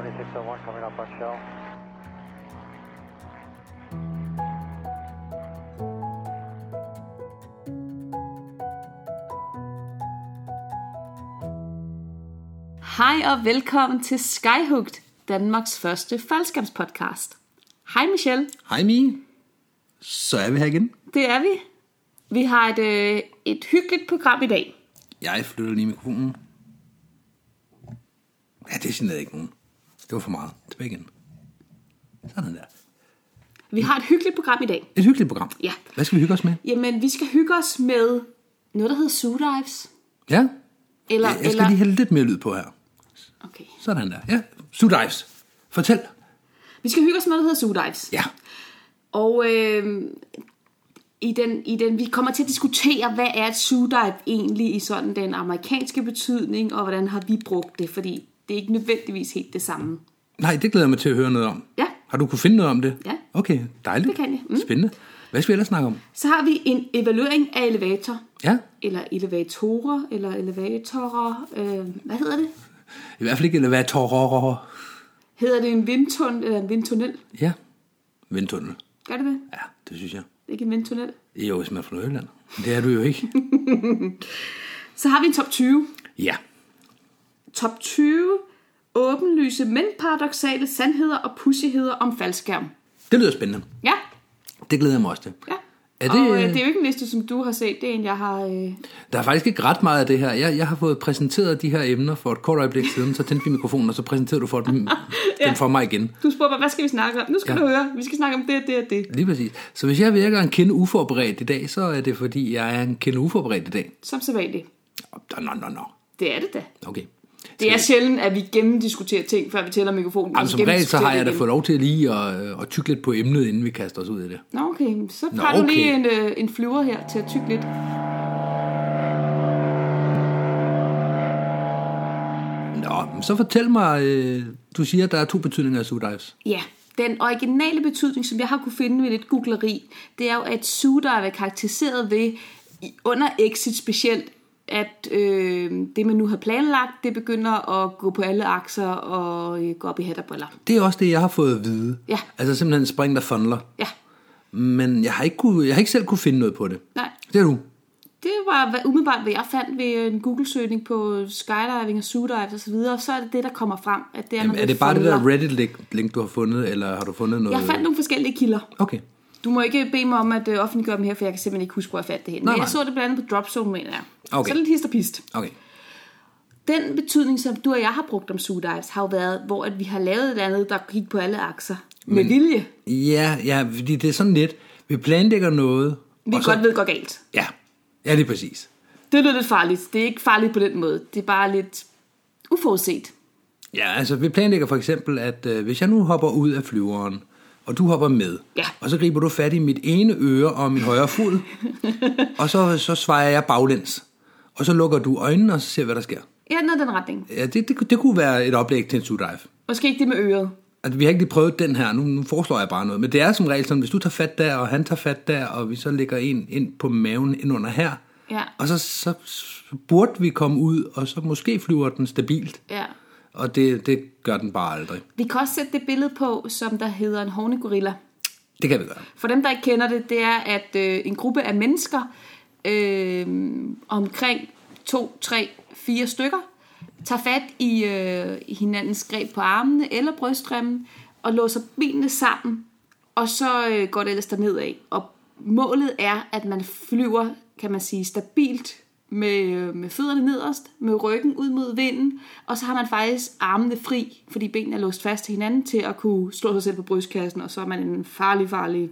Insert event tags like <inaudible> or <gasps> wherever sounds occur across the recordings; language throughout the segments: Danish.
2601 coming up on shell. Hej og velkommen til Skyhooked, Danmarks første faldskærmspodcast. Hej Michelle, Hej Mie. Så er vi her igen. det er vi. Vi har et, øh, et hyggeligt program i dag. Jeg flytter lige mikrofonen. Ja, det generede ikke nogen. Det var for meget. Tilbage igen. Sådan der. Vi har et hyggeligt program i dag. Et hyggeligt program. Ja. Hvad skal vi hygge os med? Jamen, vi skal hygge os med noget, der hedder Zoo Dives. Ja. Eller, Jeg skal eller... lige have lidt mere lyd på her. Okay. Sådan der. Ja. Sudives. Fortæl. Vi skal hygge os med noget, der hedder Zoo Dives. Ja. Og øh, i, den, i den, vi kommer til at diskutere, hvad er et zoo dive egentlig i sådan den amerikanske betydning, og hvordan har vi brugt det, fordi det er ikke nødvendigvis helt det samme. Nej, det glæder jeg mig til at høre noget om. Ja. Har du kunne finde noget om det? Ja. Okay, dejligt. Det kan jeg. Mm. Spændende. Hvad skal vi ellers snakke om? Så har vi en evaluering af elevator, Ja. eller elevatorer, eller elevatorer, øh, hvad hedder det? I hvert fald ikke elevatorer. Hedder det en vindtunnel eller en vindtunnel? Ja. Vindtunnel. Gør det det? Ja, det synes jeg. Ikke en vindtunnel? Jo, hvis man er fra. Men Det er du jo ikke. <laughs> Så har vi en top 20. Ja. Top 20 åbenlyse, men paradoxale sandheder og pussigheder om faldskærm. Det lyder spændende. Ja, Det glæder jeg mig også til. ja. Er og det- øh, det er jo ikke en liste, som du har set. Det er en, jeg har... Øh... Der er faktisk ikke ret meget af det her. Jeg, jeg har fået præsenteret de her emner for et kort øjeblik siden, så tændte vi mikrofonen, og så præsenterede du for dem, <laughs> ja. dem for mig igen. Du spurgte mig, hvad skal vi snakke om? Nu skal Ja. du høre. Vi skal snakke om det, det og det. Lige præcis. Så hvis jeg virker en kende uforberedt i dag, så er det fordi, jeg er en kende uforberedt i dag. Som sædvanligt. Nå, nå, nå, nå. Det er det da. Okay. Det er sjældent, at vi gennemdiskuterer ting, før vi tæller mikrofonen. Jamen, som regel, så har jeg da det fået lov til lige at, at tykke lidt på emnet, inden vi kaster os ud i det. Nå, okay. Så Nå, har du lige okay. en, øh, en flyver her til at tykke lidt. Nå, så fortæl mig, øh, du siger, at der er to betydninger af Sudives. Ja, den originale betydning, som jeg har kunne finde ved lidt googleri, det er jo, at zoo dive er karakteriseret ved, under exit specielt, at øh, det, man nu har planlagt, det begynder at gå på alle akser og øh, gå op i hat og briller. Det er også det, jeg har fået at vide. Ja. Altså simpelthen spring, der funler. Ja, Men jeg har, ikke kunne, jeg har ikke selv kunne finde noget på det. nej. Det er du. Det var hvad- umiddelbart, hvad jeg fandt ved en Google-søgning på skydiving og zoo dive og så er det det, der kommer frem. At det er, Jamen, er det bare det folder. der Reddit-link, du har fundet, eller har du fundet noget? Jeg fandt nogle forskellige kilder. Okay. Du må ikke bede mig om at øh, offentliggøre dem her, for jeg kan simpelthen ikke huske, hvor jeg fandt det hen. Nej, Men jeg så det blandt andet på Dropzone, mener jeg. Okay. Så lidt hist og pist. Okay. Den betydning, som du og jeg har brugt om zoo dives, har jo været, hvor at vi har lavet et andet, der gik på alle akser. Med vilje. Ja, ja, fordi det er sådan lidt, vi planlægger noget. Vi og så, godt ved går galt. Ja, ja, lige præcis. Det er lidt farligt. Det er ikke farligt på den måde. Det er bare lidt uforudset. Ja, altså vi planlægger for eksempel, at øh, hvis jeg nu hopper ud af flyveren, og du hopper med, Ja. og så griber du fat i mit ene øre og min højre fod, <laughs> og så, så svejer jeg baglæns, og så lukker du øjnene, og så ser hvad der sker. Ja, noget den retning. Ja, det, det, det kunne være et oplæg til en suddive. Måske ikke det med øret. Altså, vi har ikke lige prøvet den her, nu, nu foreslår jeg bare noget, men det er som regel sådan, hvis du tager fat der, og han tager fat der, og vi så lægger en ind på maven ind under her, Ja. og så, så, så burde vi komme ud, og så måske flyver den stabilt, Ja. Og det, det gør den bare aldrig. Vi kan også sætte det billede på, som der hedder en hornegorilla. Det kan vi gøre. For dem, der ikke kender det, det er, at øh, en gruppe af mennesker, øh, omkring to, tre, fire stykker, tager fat i, øh, hinandens greb på armene eller bryststrømmen og låser benene sammen, og så øh, går det ellers dernedad. Og målet er, at man flyver, kan man sige, stabilt med, øh, med fødderne nederst, med ryggen ud mod vinden, og så har man faktisk armene fri, fordi benene er låst fast til hinanden til at kunne slå sig selv på brystkassen, og så er man en farlig, farlig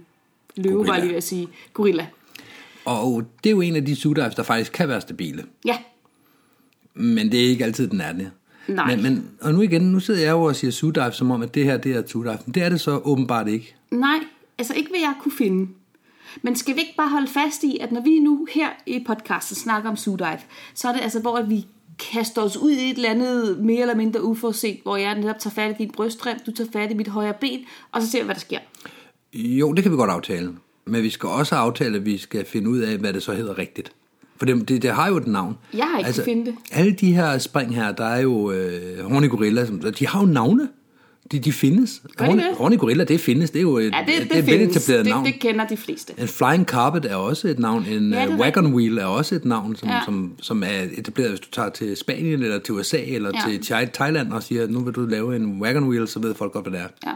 løve, var lige ved at sige, gorilla. Og det er jo en af de suddives, der faktisk kan være stabile, Ja, men det er ikke altid, den er det. Nej. Men, men, og nu igen, nu sidder jeg jo og siger suddive, som om, at det her det er men det er det så åbenbart ikke. nej, altså ikke hvad jeg kunne finde. Men skal vi ikke bare holde fast i, at når vi nu her i podcasten snakker om zoo dive, så er det altså, hvor at vi kaster os ud i et eller andet mere eller mindre uforudset, hvor jeg netop tager fat i din bryststrøm, du tager fat i mit højre ben, og så ser vi, hvad der sker. Jo, det kan vi godt aftale. Men vi skal også aftale, at vi skal finde ud af, hvad det så hedder rigtigt. For det, det, det har jo et navn. Jeg har ikke kunnet finde det. Alle de her spring her, der er jo øh, horny gorilla, som, de har jo navne. De, de findes. Horny, det? Horny Gorilla, det findes. Det er jo et, Ja, det, det, det er et findes. veletableret Det, navn. det kender de fleste. En flying carpet er også et navn. En Ja, det er wagon wheel er også et navn, som, Ja. som, som er etableret, hvis du tager til Spanien eller til USA eller Ja. til Thai- Thailand og siger, nu vil du lave en wagon wheel, så ved folk godt, hvad det er. Ja.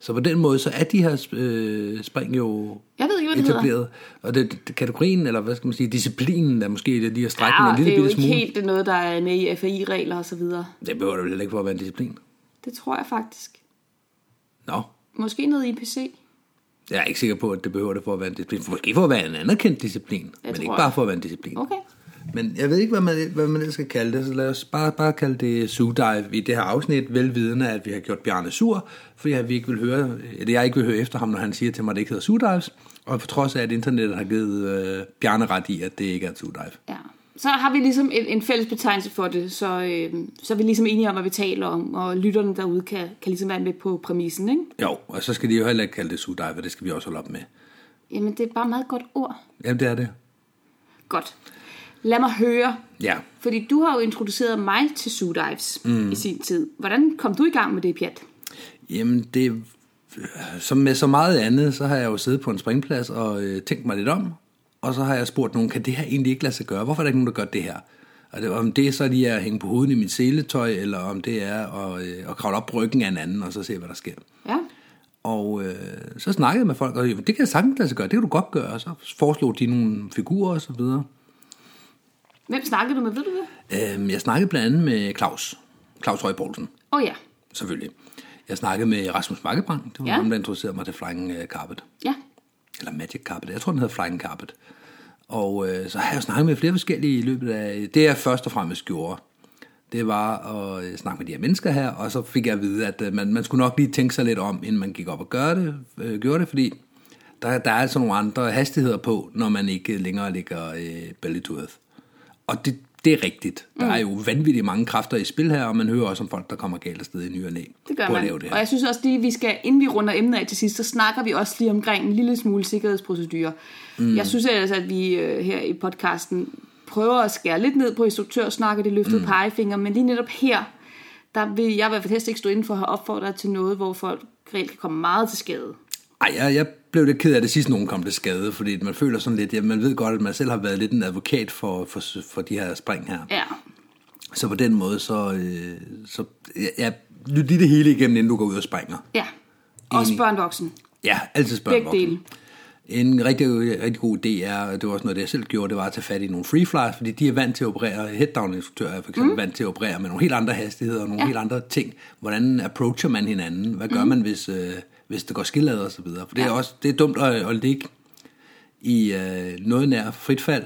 Så på den måde, så er de her øh, spring jo Jeg ved ikke, hvad det hedder. etableret. Og det, det, kategorien, eller hvad skal man sige, disciplinen, der måske er de her strækken Ja, en det lille er jo ikke smule. helt det noget, der er med i FAI-regler og så videre. Det behøver det vel heller ikke for at være en disciplin. Det tror jeg faktisk. Nå, Måske noget IPC. jeg er ikke sikker på, at det behøver det for at være en disciplin. Måske for at være en anerkendt disciplin, men tror ikke jeg. bare for at være en disciplin. Okay. Men jeg ved ikke, hvad man, hvad man skal kalde det, så lad os bare, bare kalde det Zoodive i det her afsnit, velvidende, at vi har gjort Bjarne sur, fordi jeg, vi ikke vil høre, eller jeg ikke vil høre efter ham, når han siger til mig, at det ikke hedder Zoodives, og på trods af, at internettet har givet øh, Bjarne ret i, at det ikke er et. Ja. Så har vi ligesom en, en fælles betegnelse for det, så, øh, så er vi ligesom enige om, hvad vi taler om, og lytterne derude kan, kan ligesom være med på præmissen, ikke? Jo, og så skal de jo heller ikke kalde det Zoodive, og det skal vi også holde op med. Jamen, det er bare et meget godt ord. Jamen, det er det. Godt. Lad mig høre, Ja. fordi du har jo introduceret mig til Zoo Dives mm. i sin tid. Hvordan kom du i gang med det, Pjat? Jamen, det, som med så meget andet, så har jeg jo siddet på en springplads og øh, tænkt mig lidt om, og så har jeg spurgt nogen, kan det her egentlig ikke lade sig gøre? Hvorfor er der ikke nogen, der gør det her? Og det, om det er så lige at hænge på hovedet i mit seletøj, eller om det er at, øh, at kravle op ryggen af en anden, og så se, hvad der sker. Ja. Og øh, så snakkede jeg med folk, og det kan jeg sagtens lade sig gøre, det kan du godt gøre. Og så foreslog de nogle figurer og så videre. Hvem snakkede du med, ved du det? Øhm, jeg snakkede blandt andet med Claus, Claus Høj Poulsen, Åh oh, ja. selvfølgelig. Jeg snakkede med Rasmus Bakkebrang, det var Ja. ja. ham, der introducerede mig til Flying øh, Carpet. Ja. Eller Magic Carpet, jeg tror, den hedder Flying Carpet. Og øh, så har jeg snakket med flere forskellige i løbet af... Det jeg først og fremmest gjorde, det var at øh, snakke med de her mennesker her, og så fik jeg at vide, at øh, man, man skulle nok lige tænke sig lidt om, inden man gik op og gøre det, øh, gjorde det, fordi der, der er altså nogle andre hastigheder på, når man ikke længere ligger øh, belly to earth. Og det, det er rigtigt. Der Mm. er jo vanvittigt mange kræfter i spil her, og man hører også om folk, der kommer galt afsted i ny og næ Det gør man. det Og her. jeg synes også lige, vi skal, inden vi runder emnet af til sidst, så snakker vi også lige omkring en lille smule sikkerhedsprocedurer. Mm. Jeg synes ellers, at vi øh, her i podcasten prøver at skære lidt ned på instruktørsnak og det løftede mm. pegefinger, men lige netop her, der vil jeg i hvert fald helst ikke stå inden for at have opfordret til noget, hvor folk reelt kan komme meget til skade. Ej, jeg, jeg blev lidt ked af det sidst, nogen kom til skade, fordi man føler sådan lidt, ja, man ved godt, at man selv har været lidt en advokat for, for, for de her spring her. Ja, Så på den måde, så, øh, så ja, lyt lige det hele igennem, inden du går ud og springer. ja. Også børn voksen. Ja, altid spørg Begge dele. En rigtig, rigtig god idé er, og det var også noget, det jeg selv gjorde, det var at tage fat i nogle freeflyers, fordi de er vant til at operere, headdown-instruktører er for eksempel mm. vant til at operere med nogle helt andre hastigheder og nogle ja. helt andre ting. Hvordan approacher man hinanden? Hvad gør mm. man, hvis, øh, hvis det går skillad og så videre? For det er også det er dumt at, at ligge i øh, noget nær frit fald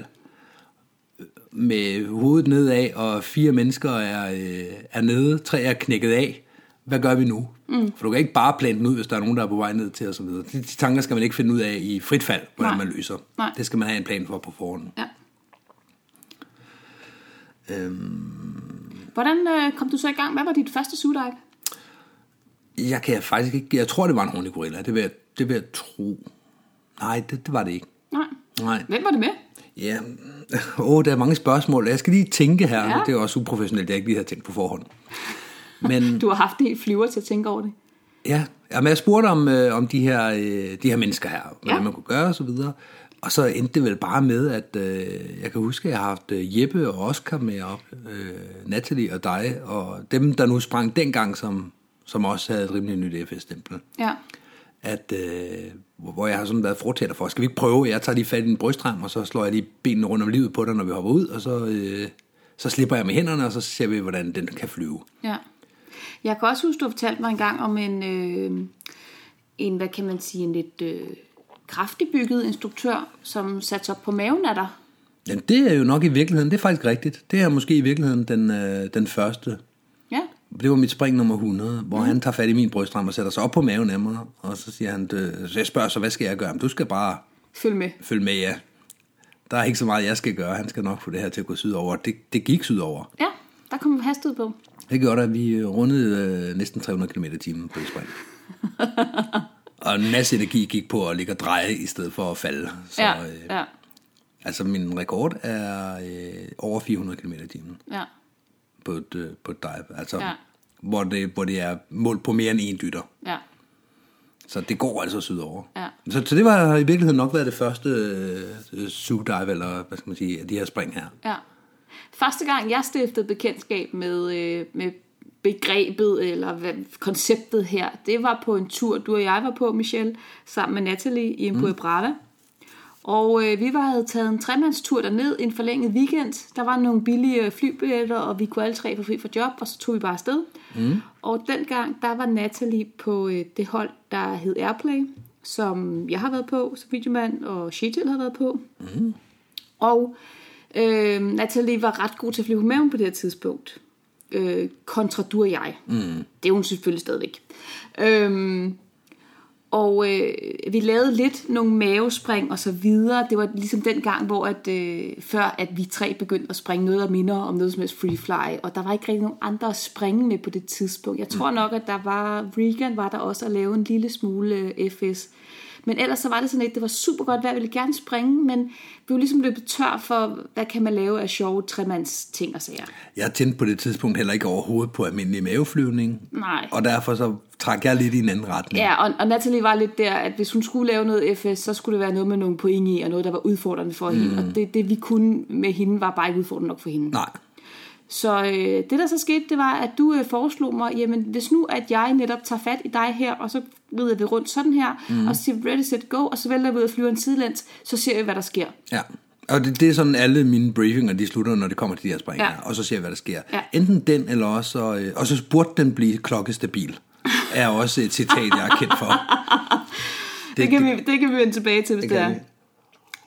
med hovedet nedad, og fire mennesker er, øh, er nede, tre er knækket af. Hvad gør vi nu? Mm. For du kan ikke bare plante den ud, hvis der er nogen, der er på vej ned til osv. De, de tanker skal man ikke finde ud af i frit fald, hvordan Nej. man løser. Nej. Det skal man have en plan for på forhånd. Ja. Øhm, Hvordan øh, kom du så i gang? Hvad var dit første suddive? Jeg kan faktisk ikke... Jeg tror, det var en horny gorilla. Det vil jeg, det vil jeg tro. Nej, det, det var det ikke. Nej. Nej. Hvem var det med? Ja, åh, der er mange spørgsmål. Jeg skal lige tænke her. Ja. Det er også uprofessionelt, jeg ikke lige har tænkt på forhånd. Men <laughs> Du har haft helt flyver til at tænke over det. Ja, jamen jeg spurgte om, øh, om de, her, øh, de her mennesker her, hvordan Ja. man kunne gøre og så videre. Og så endte det vel bare med, at øh, jeg kan huske, at jeg har haft øh, Jeppe og Oscar med op, øh, Natalie og dig, og dem, der nu sprang dengang, som, som også havde et rimelig nyt FS-stempel. Ja. At, øh, hvor- jeg har sådan været fortæller for, skal vi ikke prøve, jeg tager lige fat i en brystrem, og så slår jeg lige benene rundt om livet på dig, når vi hopper ud, og så, øh, så slipper jeg med hænderne, og så ser vi, hvordan den kan flyve. Ja. Jeg kan også huske, du fortalte mig engang om en, øh, en hvad kan man sige, en lidt øh, kraftig bygget instruktør, som satte sig op på maven af dig. Ja, det er jo nok i virkeligheden, det er faktisk rigtigt. Det er måske i virkeligheden den, øh, den første. Det var mit spring nummer 100, hvor mm. han tager fat i min brystram og sætter sig op på maven af mig, og så siger han, øh, så jeg spørger så, hvad skal jeg gøre? Du skal bare Følg med. følge med, ja. Der er ikke så meget, jeg skal gøre. Han skal nok få det her til at gå sydover. Det, det gik sydover. Ja, der kom hastighed på. Det gjorde at vi øh, rundede øh, næsten 300 km i timen på det spring. <laughs> og en masse energi gik på at ligge og dreje, i stedet for at falde. Så, Ja, øh, ja, Altså, min rekord er øh, over 400 km i timen. ja. På et, øh, på et dive. Altså, Ja. hvor det, hvor det er målt på mere end en dytter. Ja. Så det går altså sydover. Ja. Så, så det var i virkeligheden nok været det første øh, zoo dive, eller hvad skal man sige, de her spring her. Ja. Første gang jeg stiftede bekendtskab med, øh, med begrebet eller hvad, konceptet her, det var på en tur, du og jeg var på, Michelle, sammen med Natalie i Empure mm. Brava. Og øh, vi var havde taget en tremandstur derned en forlænget weekend. Der var nogle billige flybilletter, og vi kunne alle tre få fri for job, og så tog vi bare afsted. Mm. Og dengang, der var Natalie på øh, det hold, der hed Airplay, som jeg har været på som videomand, og Shetil har været på. Mm. Og øh, Natalie var ret god til at flyve med på det her tidspunkt. Øh, kontra du og jeg. Mm. Det er hun selvfølgelig stadigvæk. Øh, og øh, vi lavede lidt nogle mavespring og så videre. Det var ligesom den gang, hvor at, øh, før at vi tre begyndte at springe noget, der minder om noget som helst free fly. Og der var ikke rigtig nogen andre at springe med på det tidspunkt. Jeg tror nok, at der var, Regan var der også at lave en lille smule øh, FS. Men ellers så var det sådan lidt, det var super godt vejr, ville gerne springe, men vi var ligesom løbet tør for, hvad kan man lave af sjove tremands ting og sager. Jeg tændte på det tidspunkt heller ikke overhovedet på almindelig maveflyvning. Nej. Og derfor så trak jeg lidt i en anden retning. Ja, og, og Natalie var lidt der, at hvis hun skulle lave noget FS, så skulle det være noget med nogle point i, og noget, der var udfordrende for mm. hende. Og det, det vi kunne med hende, var bare ikke udfordrende nok for hende. Nej. Så øh, det, der så skete, det var, at du øh, foreslog mig, jamen hvis nu, at jeg netop tager fat i dig her, og så rider vi rundt sådan her, mm. og så siger ready, set, go, og så vælger vi ud og flyver en sidelæns, så ser vi, hvad der sker. Ja. Og det, det er sådan, alle mine briefinger, de slutter, når det kommer til de her spring ja. og så ser vi, hvad der sker. Ja. Enten den, eller også, øh, og så burde den blive klokkestabil, er også et citat, jeg er kendt for. Det, <laughs> det, kan, vi, det kan vi vende tilbage til, hvis det, det er. Vi.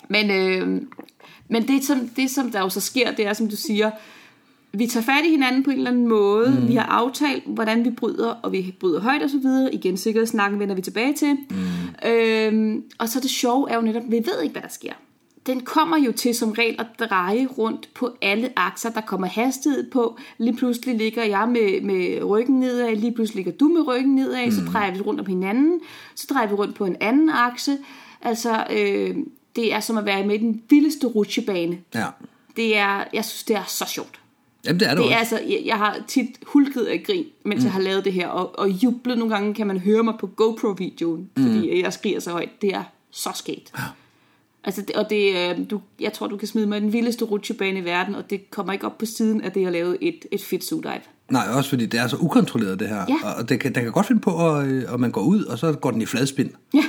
Men, øh, men det, som, det, som der jo så sker, det er, som du siger, vi tager fat i hinanden på en eller anden måde. Mm. Vi har aftalt, hvordan vi bryder, og vi bryder højt og så videre. Igen, sikkerhedssnakken vender vi tilbage til. Mm. Øhm, og så det sjove er jo netop, vi ved ikke, hvad der sker. Den kommer jo til som regel at dreje rundt på alle akser. Der kommer hastighed på. Lige pludselig ligger jeg med, med ryggen nedad. Lige pludselig ligger du med ryggen nedad. Mm. Så drejer vi rundt om hinanden. Så drejer vi rundt på en anden akse. Altså, øh, det er som at være med i den vildeste rutsjebane. Ja. Det er, jeg synes, det er så sjovt. Jamen, det er det, det også. er altså, jeg, jeg har tit hulket af grin, mens mm. jeg har lavet det her, og, og jublet nogle gange, kan man høre mig på GoPro-videoen, fordi mm. jeg skriger så højt. Det er så sket. Ja. Altså, det, og det, øh, du, jeg tror, du kan smide mig den vildeste rutsjebane i verden, og det kommer ikke op på siden af det, jeg lavede et, et fedt dive. Nej, også fordi det er så ukontrolleret, det her. Ja. Og det kan, den kan godt finde på, at, øh, at man går ud, og så går den i fladspind. Ja.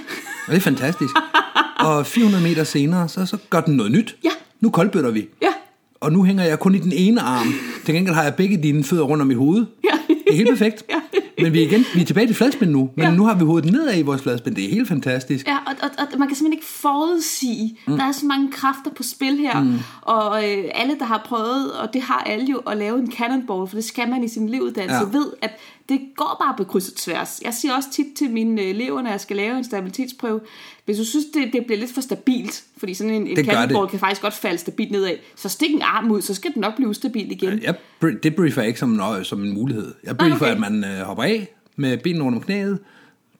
Og det er fantastisk. <laughs> og 400 meter senere, så, så gør den noget nyt. Ja. Nu koldbøtter vi. Ja. Og nu hænger jeg kun i den ene arm. Til gengæld har jeg begge dine fødder rundt om mit hoved. Ja. Det er helt perfekt. <laughs> Ja. Men vi er, igen, vi er tilbage til fladspind nu. Men Ja. nu har vi hovedet nedad i vores fladspind. Det er helt fantastisk. Ja, og, og, og man kan simpelthen ikke forudsige. Mm. Der er så mange kræfter på spil her. Mm. Og øh, alle, der har prøvet, og det har alle jo, at lave en cannonball, for det skal man i sin levuddannelse, Ja. ja. ved, at det går bare på kryds og tværs. Jeg siger også tit til mine øh, elever, når jeg skal lave en stabilitetsprøve, hvis du synes, det, det bliver lidt for stabilt, fordi sådan en, en cannonball kan faktisk godt falde stabilt nedad, så stik en arm ud, så skal den nok blive ustabil igen. Jeg det briefer jeg ikke som, en, som en mulighed. Jeg briefer, okay. at man øh, hopper af med benene rundt om knæet,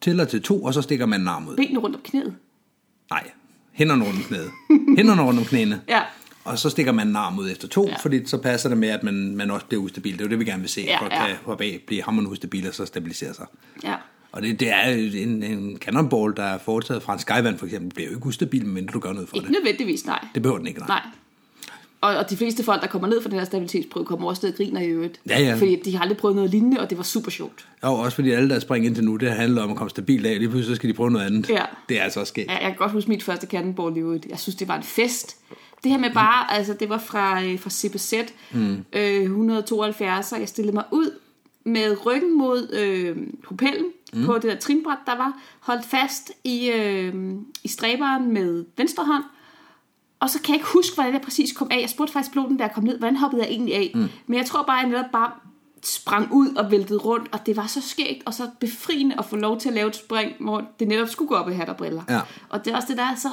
tæller til to, og så stikker man en arm ud. Benene rundt om knæet. Nej, hænderne rundt om knæet. Hænderne rundt om knæene. Ja. Og så stikker man en arm ud efter to, ja. Ja. fordi så passer det med, at man, man også bliver ustabil. Det er jo det, vi gerne vil se, Ja, at ja. kan hoppe af, blive hammerende ustabil og så stabilisere sig. Ja. Og det, det er en, en cannonball, der er foretaget fra en skyvand for eksempel, bliver jo ikke ustabil, medmindre du gør noget for Ikke det. nødvendigvis, nej. Det behøver den ikke, nej. Nej. Og, og de fleste folk, der kommer ned fra den her stabilitetsprøve, kommer også ned og griner i øvrigt. Ja, ja. Fordi de har aldrig prøvet noget lignende, og det var super sjovt. Og også fordi alle, der springer indtil nu, det handler om at komme stabilt af, lige pludselig så skal de prøve noget andet. Ja. Det er altså også sket. Ja, jeg kan godt huske mit første cannonball i øvrigt. Jeg synes, det var en fest. Det her med bare, altså det var fra, øh, fra CBZ mm. øh, 172, og jeg stillede mig ud med ryggen mod øh, propellen mm. på det der trinbræt, der var holdt fast i, øh, i stræberen med venstre hånd, og så kan jeg ikke huske, hvordan jeg præcis kom af. Jeg spurgte faktisk piloten, da jeg kom ned, hvordan hoppede jeg egentlig af? Mm. Men jeg tror bare, at jeg netop bare sprang ud og væltede rundt, og det var så skægt og så befriende at få lov til at lave et spring, hvor det netop skulle gå op i hat og briller. Ja. Og det er også det, der er så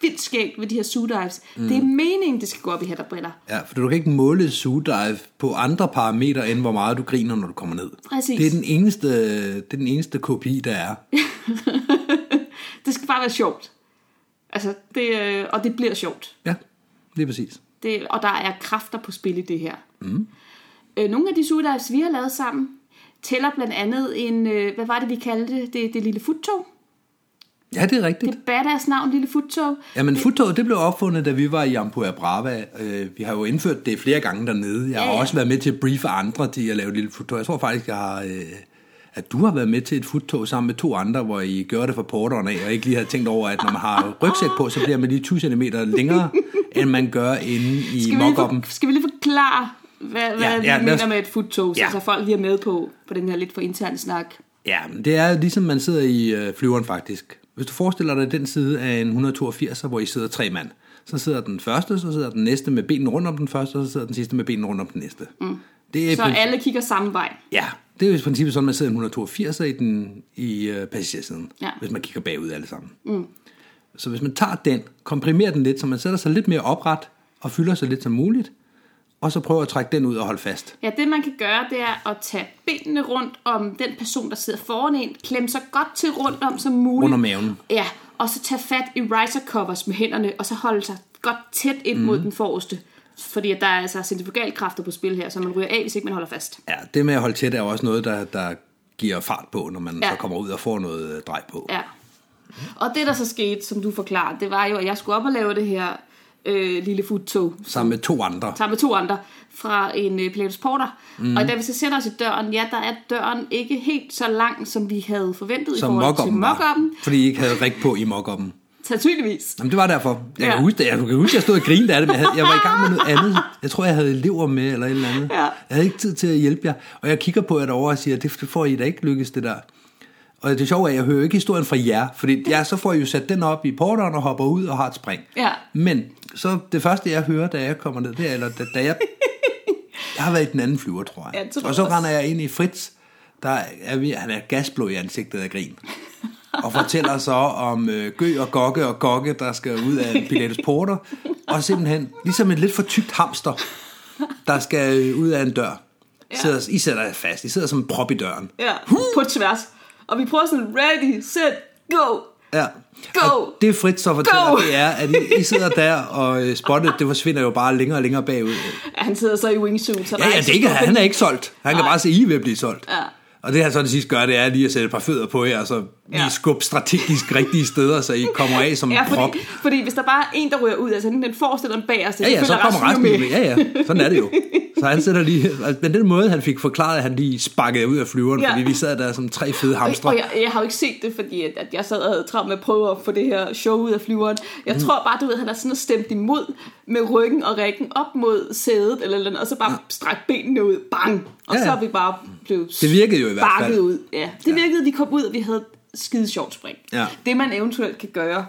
vildt skægt ved de her zoo-dives. Mm. Det er meningen, det skal gå op i hat og briller. Ja, for du kan ikke måle dive på andre parametre, end hvor meget du griner, når du kommer ned. Præcis. Det er den eneste, det er den eneste kopi, der er. <laughs> Det skal bare være sjovt. Altså, det, øh, og det bliver sjovt. Ja, lige præcis. Det, og der er kræfter på spil i det her. Mm. Øh, nogle af de zoo dives, vi har lavet sammen, tæller blandt andet en, øh, hvad var det, vi kaldte det, det, det lille futtog. Ja, det er rigtigt. Det er badass navn, lille futtog. Jamen, futtoget, det blev opfundet, da vi var i Ampua Brava. Øh, vi har jo indført det flere gange dernede. Jeg har Ja, ja. også været med til at briefe andre til at lave et lille futtog. Jeg tror faktisk, jeg har, øh, at du har været med til et futtog sammen med to andre, hvor I gør det for porteren af, og ikke lige har tænkt over, at når man har <laughs> rygsæk på, så bliver man lige 20 cm længere, end man gør inde i Skal vi, lige mock for, skal vi lige forklare, hvad, hvad Ja, vi ja, os- mener med et futtog, så, Ja. så folk lige er med på, på den her lidt for interne snak. Ja, men det er ligesom man sidder i øh, flyveren faktisk. Hvis du forestiller dig den side af en 182, hvor I sidder tre mand, så sidder den første, så sidder den næste med benene rundt om den første, og så sidder den sidste med benene rundt om den næste. Mm. Det er Så princi- alle kigger samme vej. Ja, det er jo i princippet sådan, man sidder en 182 i, den, i øh, passagersiden, Ja. hvis man kigger bagud alle sammen. Mm. Så hvis man tager den, komprimerer den lidt, så man sætter sig lidt mere opret og fylder så lidt som muligt, og så prøver at trække den ud og holde fast. Ja, det man kan gøre, det er at tage benene rundt om den person, der sidder foran en, klemme så godt til rundt om som muligt. Om maven. Ja, og så tage fat i riser covers med hænderne, og så holde sig godt tæt ind Mhm. mod den forreste. Fordi der er altså centrifugalkræfter på spil her, så man ryger af, hvis ikke man holder fast. Ja, det med at holde tæt er jo også noget, der, der giver fart på, når man ja. Ja. så kommer ud og får noget øh, drej på. Ja. Og det, der så skete, som du forklarede, det var jo, at jeg skulle op og lave det her øh, lille futtog. Sammen med to andre. sammen med to andre fra en øh, Pilatus Porter. Mm. Og da vi så sætter os i døren, ja, der er døren ikke helt så lang, som vi havde forventet Som i forhold til mock Fordi I ikke havde rig på i mock Sandsynligvis. Jamen, det var derfor. Jeg kan Ja. huske det. Jeg kan huske, jeg stod og grinede af det, men jeg, havde, jeg var i gang med noget andet. Jeg tror, jeg havde elever med, eller et eller andet. Ja. Jeg havde ikke tid til at hjælpe jer. Og jeg kigger på jer derovre og siger, det, det får I da ikke lykkes, det der. Og det sjove er, at jeg hører ikke historien fra jer, fordi ja, så får I jo sat den op i porteren og hopper ud og har et spring. Ja. Men så det første, jeg hører, da jeg kommer ned, det er, eller da, da jeg... <laughs> Jeg har været i den anden flyver, tror jeg. Ja, det tror og så jeg også. render jeg ind i Fritz, der er vi, han er gasblå i ansigtet af grin. Og fortæller så om øh, Gø og Gokke og Gokke, der skal ud af Pilatus Porter. Og simpelthen, ligesom et lidt for tykt hamster, der skal øh, ud af en dør. Sidder, I sætter jer fast. I sidder som en prop i døren. Ja, på tværs. Og vi prøver sådan, ready, set, go. Ja. Go! Og det Fritz fortæller, Go! det er, at I, I sidder der, og øh, spottet, det forsvinder jo bare længere og længere bagud. Ja, han sidder så i wingsuit. Så Ja, ja, det er ikke, stor han er ikke solgt. Han kan Nej. bare se, I er ved at blive solgt. Ja. Og det han så det sidste gør, det er lige at sætte et par fødder på jer, og så lige Ja. skubbe strategisk rigtige steder, så I kommer af som <laughs> Ja, en prop. fordi, fordi hvis der bare er en, der ryger ud, altså den forreste eller den bagerste, Ja, ja, så kommer resten jo med. Ja, ja, sådan er det jo. <laughs> Så han sætter lige, altså, men den måde, han fik forklaret, at han lige sparkede ud af flyveren, Ja. fordi vi sad der som tre fede hamstre. og jeg, jeg har jo ikke set det, fordi at, at jeg sad og havde travlt med at prøve at få det her show ud af flyveren. Jeg Mm. tror bare, du ved, han er sådan stemt imod med ryggen og rækken op mod sædet, eller, eller og så bare ja. strakt benene ud, bang! Og Ja, så ja. er vi bare blevet Det virkede jo i hvert fald. ud. Ja, det virkede, vi kom ud, og vi havde skide sjovt spring. Ja. Det man eventuelt kan gøre,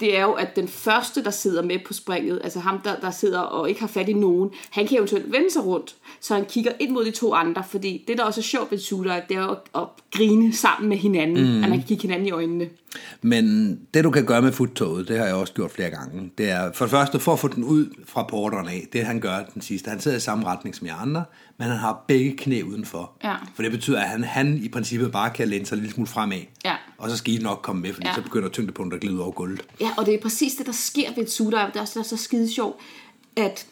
det er jo, at den første, der sidder med på springet, altså ham, der, der sidder og ikke har fat i nogen, han kan eventuelt vende sig rundt, så han kigger ind mod de to andre, fordi det, der også er sjovt ved shooter, det er jo at, at grine sammen med hinanden, mm. at man kan kigge hinanden i øjnene. Men det du kan gøre med futtoget, det har jeg også gjort flere gange, det er for det første for at få den ud fra porteren af, det han gør den sidste. Han sidder i samme retning som jeg andre, men han har begge knæ udenfor. Ja. For det betyder, at han, han i princippet bare kan læne sig en lille smule fremad. Ja. Og så skal I nok komme med, fordi Ja. så begynder tyngdepunktet at glide over gulvet. Ja, og det er præcis det, der sker ved et sudive. Det er også det, der er så skide sjovt, at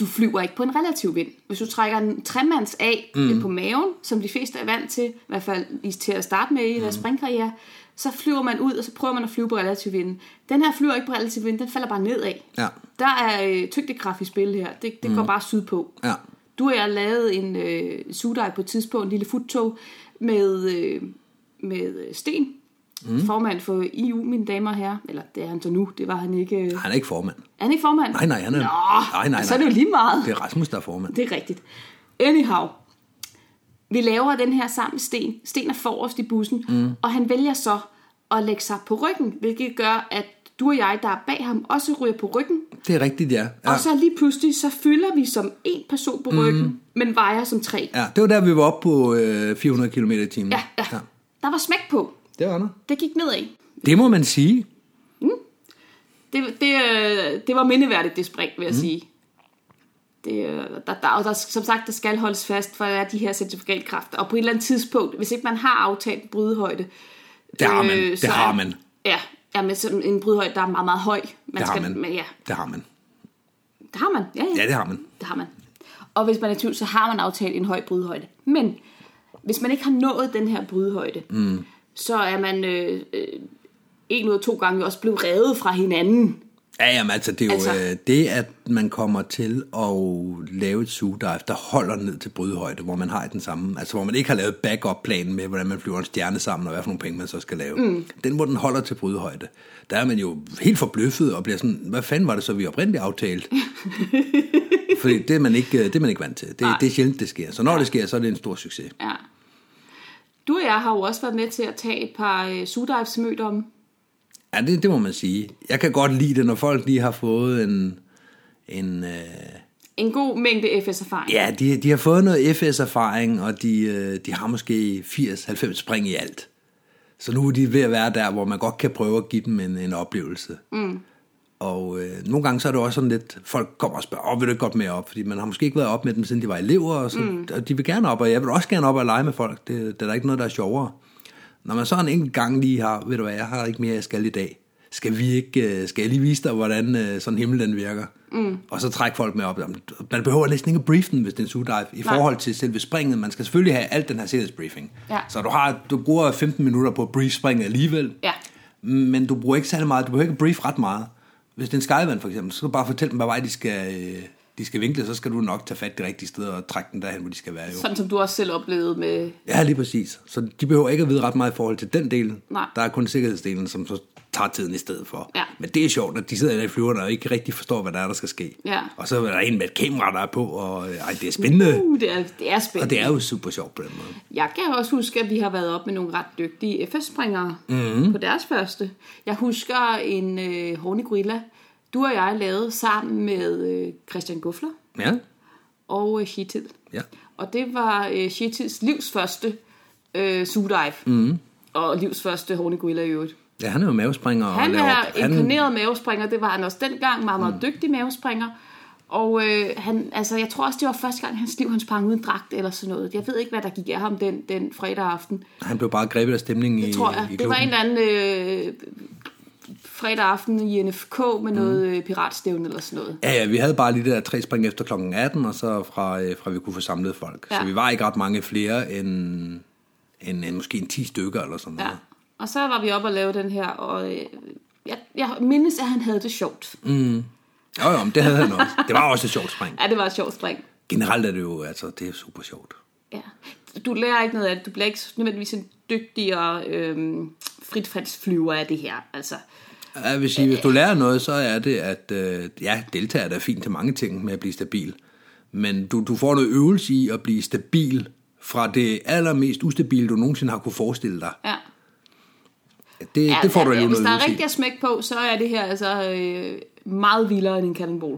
du flyver ikke på en relativ vind. Hvis du trækker en tremands af mm. på maven, som de fleste er vant til, i hvert fald til at starte med i deres springkarriere, så flyver man ud, og så prøver man at flyve på relativ vind. Den her flyver ikke på relativ vind, den falder bare nedad. Ja. Der er øh, tyngdekraft i spil her. Det, det mm. går bare sydpå. Ja. Du og jeg lavede en øh, suddive på et tidspunkt, en lille futtog, med, øh, med Sten, mm. formand for EU, mine damer og herrer. Eller det er han så nu, det var han ikke. Øh. Han er ikke formand. Er han ikke formand? Nej, nej, han er... Nå, nej, nej, så er det jo lige meget. Det er Rasmus, der er formand. Det er rigtigt. Anyhow, vi laver den her sammen med Sten. Sten er forrest i bussen, mm. og han vælger så at lægge sig på ryggen, hvilket gør, at du og jeg, der er bag ham, også ryger på ryggen. Det er rigtigt, ja. ja. Og så lige pludselig, så fylder vi som en person på ryggen, mm. men vejer som tre. Ja, det var der, vi var oppe på øh, 400 km i timen. Ja, ja. ja. Der var smæk på. Det var der. Det gik nedad. Det må man sige. Det, det, øh, det var mindeværdigt, det spring, vil jeg mm. sige. Det, øh, der, der, og der, som sagt, der skal holdes fast, for der er de her centrifugalkræfter. Og på et eller andet tidspunkt, hvis ikke man har aftalt brydehøjde... Det har man. øh, Det så har er- man. Ja, ja sådan en brydehøjde, der er meget, meget høj. Man Det har skal, man. Men, ja, Det har man. det har man. Ja, ja. Ja, det har man. Det har man. Og hvis man er tvivl, så har man aftalt en høj brydehøjde. Men hvis man ikke har nået den her brydhøjde, mm. så er man øh, øh, en ud af to gange også blevet revet fra hinanden. Ja, jamen altså, det er jo Altså- øh, det, at man kommer til at lave et sugedive, der holder ned til brydhøjde, hvor man har den samme, altså hvor man ikke har lavet backup-planen med, hvordan man flyver en stjerne sammen, og hvad for nogle penge man så skal lave. Mm. Den, hvor den holder til brydhøjde, der er man jo helt forbløffet og bliver sådan, hvad fanden var det så, vi oprindeligt aftalte? <laughs> Fordi det er man ikke, det er man ikke vant til. Det, det er sjældent, det sker. Så når det sker, så er det en stor succes. Ja. Du og jeg har jo også været med til at tage et par øh, sugdives mødt om. Ja, det, det må man sige. Jeg kan godt lide det, når folk lige har fået en... en øh, En god mængde FS-erfaring. Ja, de, de har fået noget FS-erfaring, og de, øh, de har måske 80-90 spring i alt. Så nu er de ved at være der, hvor man godt kan prøve at give dem en, en oplevelse. Mm. Og øh, nogle gange så er det også sådan lidt, folk kommer og spørger, åh, vil du ikke godt med op? Fordi man har måske ikke været op med dem, siden de var elever, og, så, mm. og de vil gerne op, og jeg vil også gerne op og lege med folk. Det, det er der ikke noget, der er sjovere. Når man så en gang lige har, ved du hvad, jeg har ikke mere, jeg skal i dag. Skal vi ikke, øh, skal jeg lige vise dig, hvordan øh, sådan himmel den virker? Mm. Og så trække folk med op. Man behøver næsten ikke at brief den, hvis det er en sugedive, i Nej. forhold til selve springet. Man skal selvfølgelig have alt den her sikkerhedsbriefing. Ja. Så du, har, du bruger 15 minutter på at brief springet alligevel. Ja. Men du bruger ikke særlig meget, du behøver ikke brief ret meget. Hvis det er en skydevand for eksempel, så skal du bare fortælle dem, hvad vej de skal, øh, de skal vinkle, så skal du nok tage fat de rigtige steder og trække den derhen, hvor de skal være. Jo. Sådan som du også selv oplevede med... Ja, lige præcis. Så de behøver ikke at vide ret meget i forhold til den del. Nej. Der er kun sikkerhedsdelen, som så tager tiden i stedet for. Ja. Men det er sjovt, at de sidder der i flyverne og ikke rigtig forstår, hvad der er, der skal ske. Ja. Og så er der en med et kamera, der er på, og ej, det er spændende. Uh, det er, det er spændende. Og det er jo super sjovt på den måde. Jeg kan også huske, at vi har været op med nogle ret dygtige FS-springere Mhm. mm-hmm. på deres første. Jeg husker en øh, Horny Gorilla, du og jeg lavede sammen med øh, Christian Guffler Ja, og øh, Shetil. ja. Og det var øh, Shetils livs første øh, sugedive. Mm. Og livs første Horny Gorilla i øvrigt. Ja, han er jo mavespringer. og Han laver- er inkarneret mavespringer, det var han også dengang, meget, meget dygtig mavespringer. Og øh, han, altså, jeg tror også, det var første gang i hans liv, han sprang uden dragt eller sådan noget. Jeg ved ikke, hvad der gik af ham den, den fredag aften. Han blev bare grebet af stemningen i, Det tror jeg. i Det var en klubben. eller anden øh, fredag aften i NFK med noget Mhm. øh, piratstævne eller sådan noget. Ja, ja, vi havde bare lige det der tre spring efter klokken 18, og så fra, øh, fra vi kunne få samlet folk. Ja. Så vi var ikke ret mange flere end, end, end måske en 10 stykker eller sådan Ja. noget. Og så var vi op og lave den her, og øh, jeg, jeg mindes, at han havde det sjovt. Mm. Jo, jo, men det havde han også. Det var også et sjovt spring. <laughs> Ja, det var et sjovt spring. Generelt er det jo, altså, det er super sjovt. Ja. Du lærer ikke noget af det. Du bliver ikke nødvendigvis en dygtigere øh, fritfaldsflyver af det her. Altså, Jeg vil sige, hvis du lærer noget, så er det, at øh, ja, deltager er fint til mange ting med at blive stabil. Men du, du får noget øvelse i at blive stabil fra det allermest ustabile, du nogensinde har kunne forestille dig. ja. Det, ja, det får du ja, jo Hvis noget der er rigtig at smække på, så er det her altså øh, meget vildere end en cannonball.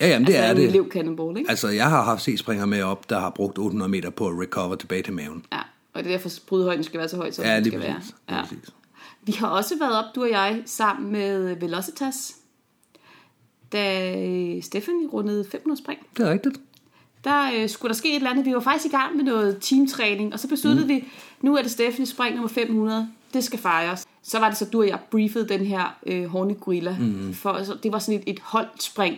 Ja, jamen det altså er en det. elev cannonball, ikke? Altså, jeg har haft C-springer med op, der har brugt 800 meter på at recover tilbage til maven. Ja, og det er derfor, brydhøjden skal være så høj, som Ja, den lige skal præcis. være. Lige Ja. præcis. Vi har også været op, du og jeg, sammen med Velocitas, da øh, Stephanie rundede 500 spring. Det er rigtigt. Der øh, skulle der ske et eller andet. Vi var faktisk i gang med noget teamtræning, og så besluttede mm. vi, nu er det Stephanie spring nummer 500. Det skal fejres. Så var det så, du og jeg briefede den her øh, Horny Gorilla. Mm. For, så det var sådan et, et holdspring.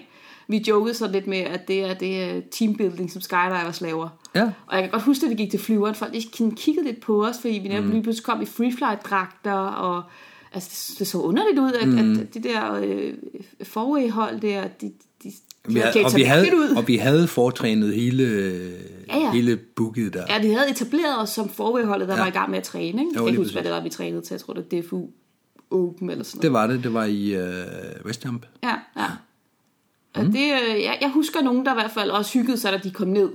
Vi jokede så lidt med, at det er, det er teambuilding, som skydivers laver. Ja. Og jeg kan godt huske, at vi gik til flyveren, folk de kiggede lidt på os, fordi vi netop lige pludselig kom i freeflight-dragter, og altså, det, det så underligt ud, at, mm. at de der øh, forway-hold der, de, de, de Vi havde, klædt og, vi havde, ud. og vi havde fortrænet hele, Ja, ja. hele booket der. Ja, de havde etableret os som forway-holdet, der ja. var i gang med at træne. Ikke? Jeg kan lige ikke huske, hvad det var, vi trænede til. Jeg tror, det var DFU Open eller sådan noget. Det var det. Det var i øh, Westjump. Ja, ja. Og det, øh, jeg, jeg husker nogen, der i hvert fald også hyggede sig, da de kom ned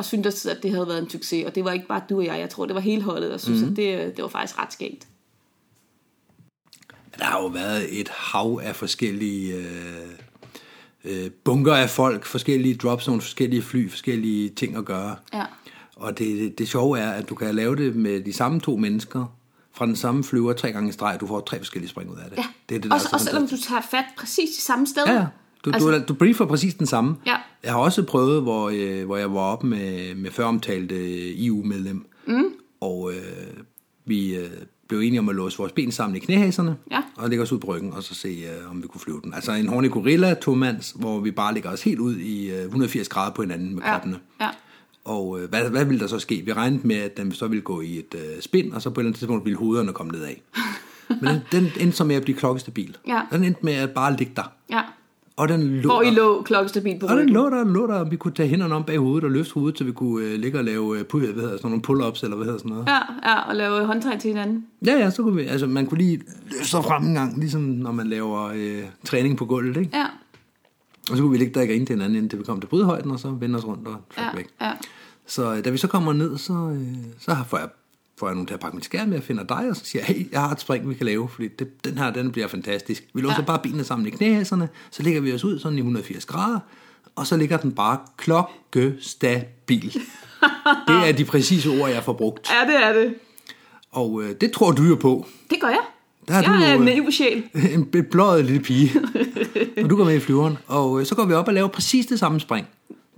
og syntes, at det havde været en succes. Og det var ikke bare du og jeg. Jeg tror, det var hele holdet, der synes, mm. at det, øh, det var faktisk ret skægt. Der har jo været et hav af forskellige øh, øh, bunker af folk, forskellige dropzones, forskellige fly, forskellige ting at gøre. Ja. Og det, det, det sjove er, at du kan lave det med de samme to mennesker fra den samme flyver tre gange i streg. Du får tre forskellige spring ud af det. ja. det, er det der også, er så også selvom du tager fat præcis i samme sted. Ja. Du, altså, du, du briefer præcis den samme. Ja. Jeg har også prøvet, hvor, øh, hvor jeg var oppe med, med føromtalte EU-medlem. Mm. Og øh, vi øh, blev enige om at låse vores ben sammen i knæhæserne. Ja. Og lægge os ud på ryggen, og så se, øh, om vi kunne flyve den. Altså en Horny Gorilla, to mands, hvor vi bare lægger os helt ud i øh, 180 grader på hinanden med ja. kroppene. ja. Og øh, hvad, hvad ville der så ske? Vi regnede med, at den så ville gå i et øh, spin, og så på et eller andet tidspunkt ville hovederne komme nedad. <laughs> Men den, den endte så med at blive klokkestabil. Ja. Den endte med at bare ligge der. Ja. Og den lå Hvor I lå klokkestabilt på Og den ryggen. lå der, lå der, og vi kunne tage hænderne om bag hovedet og løfte hovedet, så vi kunne øh, ligge og lave øh, hvad hedder, sådan nogle pull-ups, eller hvad hedder sådan noget. Ja, ja, og lave håndtegn til hinanden. Ja, ja, så kunne vi, altså man kunne lige løfte sig frem en gang, ligesom når man laver øh, træning på gulvet, ikke? Ja, Og så kunne vi ligge der og grine til hinanden, indtil vi kom til brydhøjden, og så vende os rundt og ja, ja. væk. ja. Så øh, da vi så kommer ned, så, øh, så har- får jeg, får jeg nogen til at pakke min skærm med, jeg finder dig, og så siger jeg, hey, jeg har et spring, vi kan lave, fordi det, den her, den bliver fantastisk. Vi låser Ja. bare benene sammen i knæhæserne, så ligger vi os ud sådan i 180 grader, og så ligger den bare klokkestabil. <laughs> det er de præcise ord, jeg får brugt. Ja, det er det. Og øh, det tror du jo på. Det gør jeg. Der er jeg du er en øh, naiv sjæl. <laughs> en bebløjet lille pige. <laughs> og du går med i flyveren. Og øh, så går vi op og laver præcis det samme spring.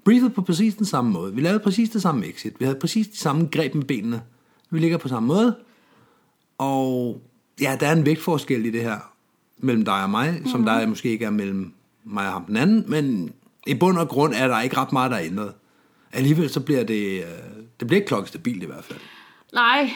Breathet på præcis den samme måde. Vi lavede præcis det samme exit. Vi havde præcis de samme greb med benene. Vi ligger på samme måde. Og ja, der er en vægtforskel i det her. Mellem dig og mig, mm. som der måske ikke er mellem mig og ham den anden. Men i bund og grund er der ikke ret meget, der er ændret. Alligevel så bliver det, øh, det bliver ikke klokkestabilt i hvert fald. Nej,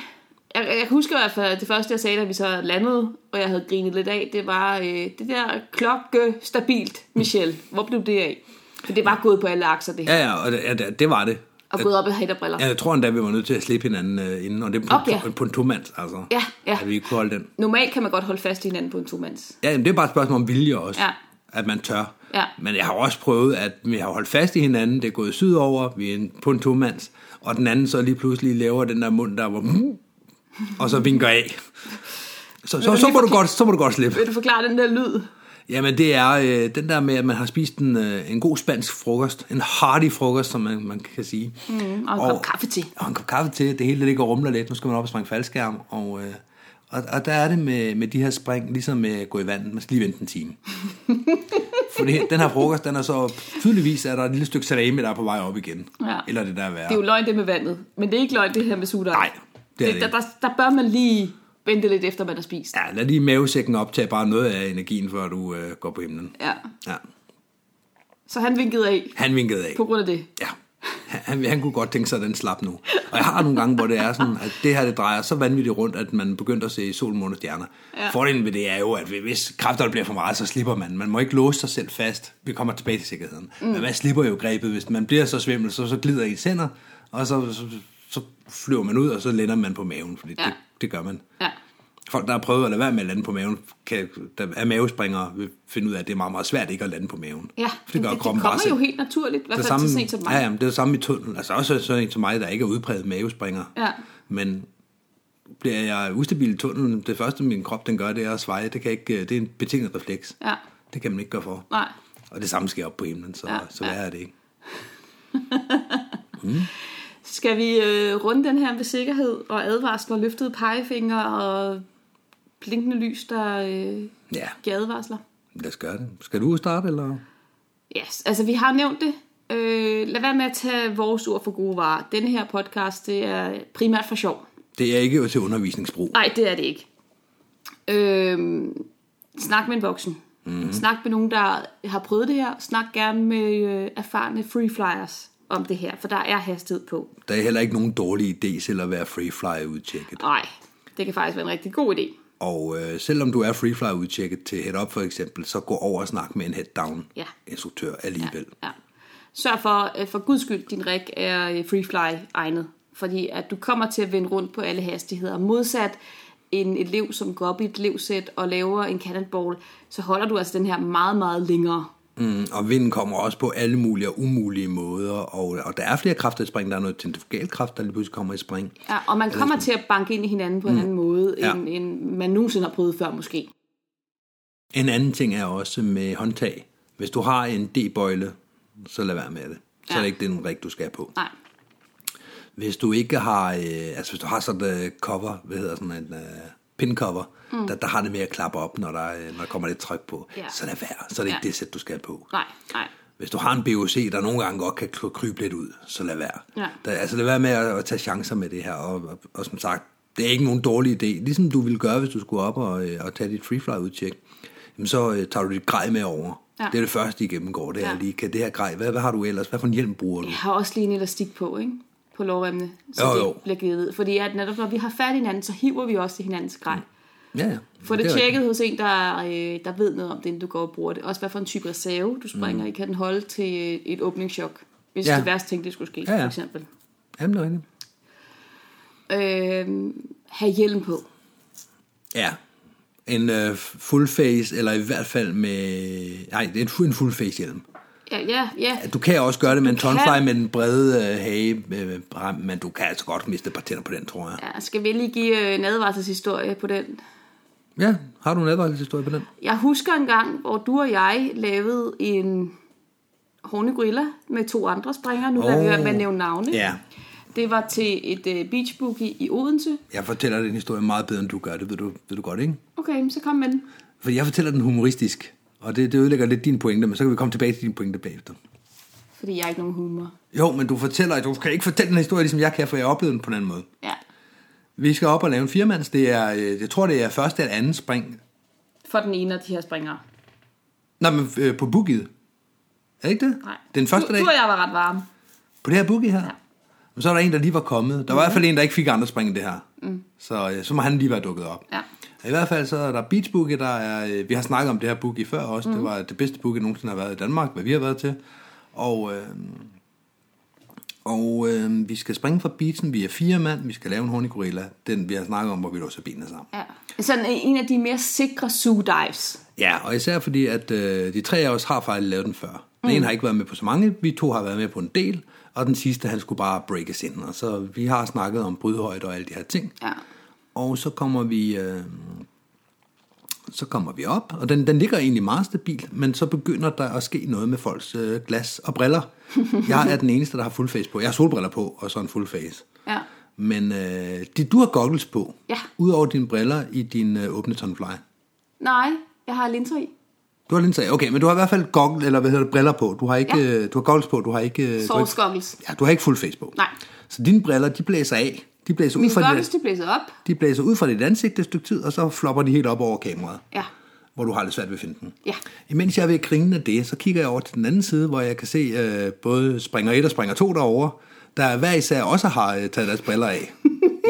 jeg, jeg kan huske i hvert fald, det første, jeg sagde, da vi så landede, og jeg havde grinet lidt af, det var øh, det der klokke stabilt, Michelle. Hvor blev det af? For det var gået på alle akser, det her. Ja, ja, og det, ja, det var det. Og gået op i hætterbriller. Ja, jeg tror endda, vi var nødt til at slippe hinanden øh, inden, og det er på, Okay. på, på en tomands, altså. Ja, ja. At vi kunne holde den. Normalt kan man godt holde fast i hinanden på en tomands. Ja, jamen, det er bare et spørgsmål om vilje også. Ja. At man tør. Ja. Men jeg har også prøvet, at vi har holdt fast i hinanden, det er gået sydover, vi er en- på en tomands, og den anden så lige pludselig laver den der mund, der var... Og så vinker af. Så, så, så, lige må du godt, så må du godt slippe. Vil du forklare den der lyd? Jamen det er øh, den der med, at man har spist en, øh, en god spansk frokost. En hearty frokost, som man, man kan sige. Mm, og en kop kaffe til. Og en kop kaffe til. Det hele det ligger og rumler lidt. Nu skal man op og springe faldskærm. Og, øh, og, og der er det med, med de her spring, ligesom med at gå i vandet. Man skal lige vente en time. <laughs> Fordi den her frokost, den er så tydeligvis, er der et lille stykke salami, der er på vej op igen. Ja. Eller det der er værre. Det er jo løgn, det med vandet. Men det er ikke løgn, det her med sudej. Nej, det er det der, ikke. der, der bør man lige vente lidt efter, man har spist. Ja, lad lige mavesækken optage bare noget af energien, før du øh, går på himlen. Ja. Ja. Så han vinkede af Han vinkede af. på grund af det. Ja, han, han kunne godt tænke sig, at den slap nu. Og jeg har nogle gange, hvor det er sådan, at det her det drejer så vanvittigt rundt, at man begynder at se sol, måne og stjerner. Ja. Fordelen ved det er jo, at hvis kræfterne bliver for meget, så slipper man. Man må ikke låse sig selv fast. Vi kommer tilbage til sikkerheden. Mm. Men man slipper jo grebet. Hvis man bliver så svimmel, så, så glider ens hænder, og så, så, så flyver man ud, og så lander man på maven, fordi Ja. det, det gør man. Ja. Folk, der har prøvet at lade være med at lande på maven, kan, der er mavespringere, vil finde ud af, at det er meget, meget svært ikke at lande på maven. Ja, For det gør det, det bare kommer jo helt naturligt, i hvert fald til sådan en som mig. ja, ja, det er det samme i tunnelen. Altså også sådan en som mig, der ikke er udpræget mavespringer. Ja. Men bliver jeg ustabil i tunnelen, det første min krop den gør, det er at sveje. Det, kan ikke, det er en betinget refleks. Ja. Det kan man ikke gøre for. Nej. Og det samme sker op på himlen, så, Ja, så ja. er det ikke? <laughs> Skal vi øh, runde den her med sikkerhed og advarsler, løftede pegefinger og blinkende lys, der øh, Ja, giver advarsler? lad os gøre det. Skal du starte, eller? Yes, altså vi har nævnt det. Øh, lad være med at tage vores ord for gode varer. Denne her podcast, det er primært for sjov. Det er ikke til undervisningsbrug. Nej, det er det ikke. Øh, snak med en voksen. Mm-hmm. Snak med nogen, der har prøvet det her. Snak gerne med øh, erfarne free flyers om det her, for der er hastighed på. Der er heller ikke nogen dårlig idé til at være freefly udtjekket. Nej, det kan faktisk være en rigtig god idé. Og øh, selvom du er freefly udtjekket til head-up for eksempel, så gå over og snak med en head-down Ja. instruktør alligevel. Ja. Sørg for, øh, for guds skyld, din rig er øh, freefly egnet. Fordi at du kommer til at vende rundt på alle hastigheder. Modsat en elev, som går op i et levsæt og laver en cannonball, så holder du altså den her meget, meget længere. Mm, og vinden kommer også på alle mulige og umulige måder, og, og der er flere kræfter i spring. Der er noget centrifugalkraft, der lige pludselig kommer i spring. Ja, og man kommer til at banke ind i hinanden på en anden måde, Ja. end, end man nogensinde har prøvet før måske. En anden ting er også med håndtag. Hvis du har en D-bøjle, så lad være med det. Så Ja. er det ikke den rig, du skal på. Nej, Hvis du ikke har, øh, altså hvis du har sådan et cover, hvad hedder sådan en øh, pin cover, mm. der, der har det med at klappe op, når der, øh, når der kommer lidt tryk på, Ja. så lad være. Så er det ikke Ja. det sæt, du skal på. nej, nej. Hvis du har en BOC, der nogle gange godt kan kry- krybe lidt ud, så lad være. Ja. Der, altså lad være med at, at tage chancer med det her. Og, og, og som sagt, det er ikke nogen dårlig idé. Ligesom du ville gøre, hvis du skulle op og, øh, og tage dit freefly-udtjek. jamen, så øh, tager du dit grej med over. Ja. Det er det første, de gennemgår. Det er Ja. lige, kan det her grej, hvad, hvad har du ellers? Hvad for en hjelm bruger du? Jeg har også lige en elastik på, ikke? På lårremmene, så Jo, det jo. bliver givet. Fordi at netop når vi har fat i hinanden, så hiver vi også i hinandens grej. Ja, ja. Få det er tjekket hos en, der, øh, der ved noget om det, inden du går og bruger det. Også hvad for en type reserve, du springer i. Kan den holde til øh, et åbningschok? Hvis Ja. det værste ting, det skulle ske, Ja, ja. for eksempel. Jamen, det. Øh, have hjelm på. Ja. En uh, full face, eller i hvert fald med... Nej, det er en full face hjelm. Ja, ja, ja. Du kan også gøre det med en kan. tonfly med den brede uh, hage, øh, men du kan altså godt miste et par tænder på den, tror jeg. ja skal vi lige give øh, en advarselshistorie på den? Ja, har du en advarselshistorie på den? Jeg husker en gang, hvor du og jeg lavede en hornegorilla med to andre springere. Nu lader vi være med at nævne navne. Ja. Det var til et øh, beach boogie i Odense. Jeg fortæller den historie meget bedre, end du gør. Det ved du, ved du godt, ikke? Okay, så kom med den. Fordi jeg fortæller den humoristisk, og det, det ødelægger lidt dine pointer, men så kan vi komme tilbage til dine pointer bagefter. Fordi jeg har ikke nogen humor. Jo, men du fortæller, du kan ikke fortælle den historie, ligesom jeg kan, for jeg oplevede den på en anden måde. Ja. Vi skal op og lave en firmands. Det er, øh, jeg tror, det er første eller anden spring. For den ene af de her springere. Nej, men øh, på boogiet. Er det ikke det? Nej. Den første du, dag? Du og jeg var ret varme. På det her boogie her? Ja. Men så er der en, der lige var kommet. Der var i hvert fald en, der ikke fik andre spring end det her. Mm. Så, øh, så må han lige være dukket op. Ja. I hvert fald så er der Beach Boogie, der er, øh, vi har snakket om det her boogie før også, mm. det var det bedste boogie, nogensinde har været i Danmark, hvad vi har været til. Og, øh, og øh, vi skal springe fra beachen, vi er fire mand, vi skal lave en horny gorilla, den vi har snakket om, hvor vi låser benene sammen. ja. Sådan en af de mere sikre zoo dives. Ja, og især fordi, at øh, de tre af os har faktisk lavet den før. Den ene har ikke været med på så mange, vi to har været med på en del, og den sidste, han skulle bare breakes ind. Og så vi har snakket om brydhøjde og alle de her ting. Ja. Og så kommer vi, øh, så kommer vi op, og den, den ligger egentlig meget stabil, men så begynder der at ske noget med folks øh, glas og briller. <laughs> Jeg er den eneste, der har full face på. Jeg har solbriller på, og så en full face. Ja. Men øh, de, du har goggles på, Ja. udover dine briller i din øh, åbne tonfly. Nej, jeg har linser i. Du har linser i. Okay, men du har i hvert fald goggle, eller hvad hedder det, briller på. Du har ikke, Ja. øh, du har goggles på, du har ikke... øh, Source goggles. ja, du har ikke full face på. Nej. Så dine briller, de blæser af. De blæser, ud Mine fra goggles, dit, de blæser op. de blæser ud fra dit ansigt et stykke tid, og så flopper de helt op over kameraet. Ja. hvor du har lidt svært ved at finde den. Ja. Imens jeg er ved at grine af det, så kigger jeg over til den anden side, hvor jeg kan se øh, både springer 1 og springer 2 derovre, der hver især også har øh, taget deres briller af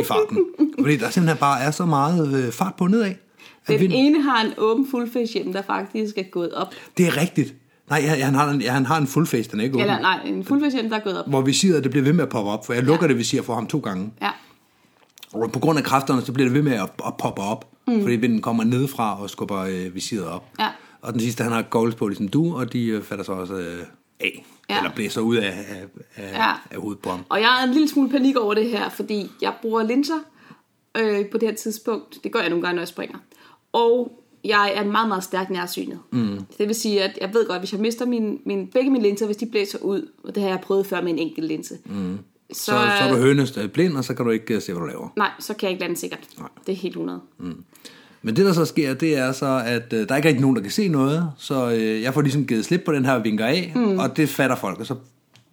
i farten. <laughs> Fordi der simpelthen bare er så meget øh, fart på nedad. at Den vind- ene har en åben fullface hjelm, der faktisk er gået op. Det er rigtigt. Nej, han, han, har, en, han har en full face, den er ikke åben. Eller nej, en fullface hjelm, der er gået op. Hvor visiret, det bliver ved med at poppe op, for jeg lukker Ja. det visir for ham to gange. Ja. Og på grund af kræfterne, så bliver det ved med at, at poppe op, mm. fordi vinden kommer nedefra og skubber øh, visiret op. Ja. Og den sidste, han har goggles på, ligesom du, og de øh, falder så også øh, af. Ja. Eller blæser ud af, af, af, Ja. af hovedet på ham. Og jeg er en lille smule panik over det her, fordi jeg bruger linser øh, på det her tidspunkt. Det gør jeg nogle gange, når jeg springer. Og jeg er meget, meget stærkt nærsynet. Mm. Det vil sige, at jeg ved godt, hvis jeg mister min, min, begge mine linser, hvis de blæser ud, og det har jeg prøvet før med en enkelt linse, mm. Så, Så, så er du hønest øh, blind, og så kan du ikke øh, se, hvad du laver. nej, så kan jeg ikke lande sikkert. Nej. Det er helt 100. Men det, der så sker, det er så, at øh, der er ikke rigtig nogen, der kan se noget, så øh, jeg får ligesom givet slip på den her vinker af, mm. og det fatter folk, og så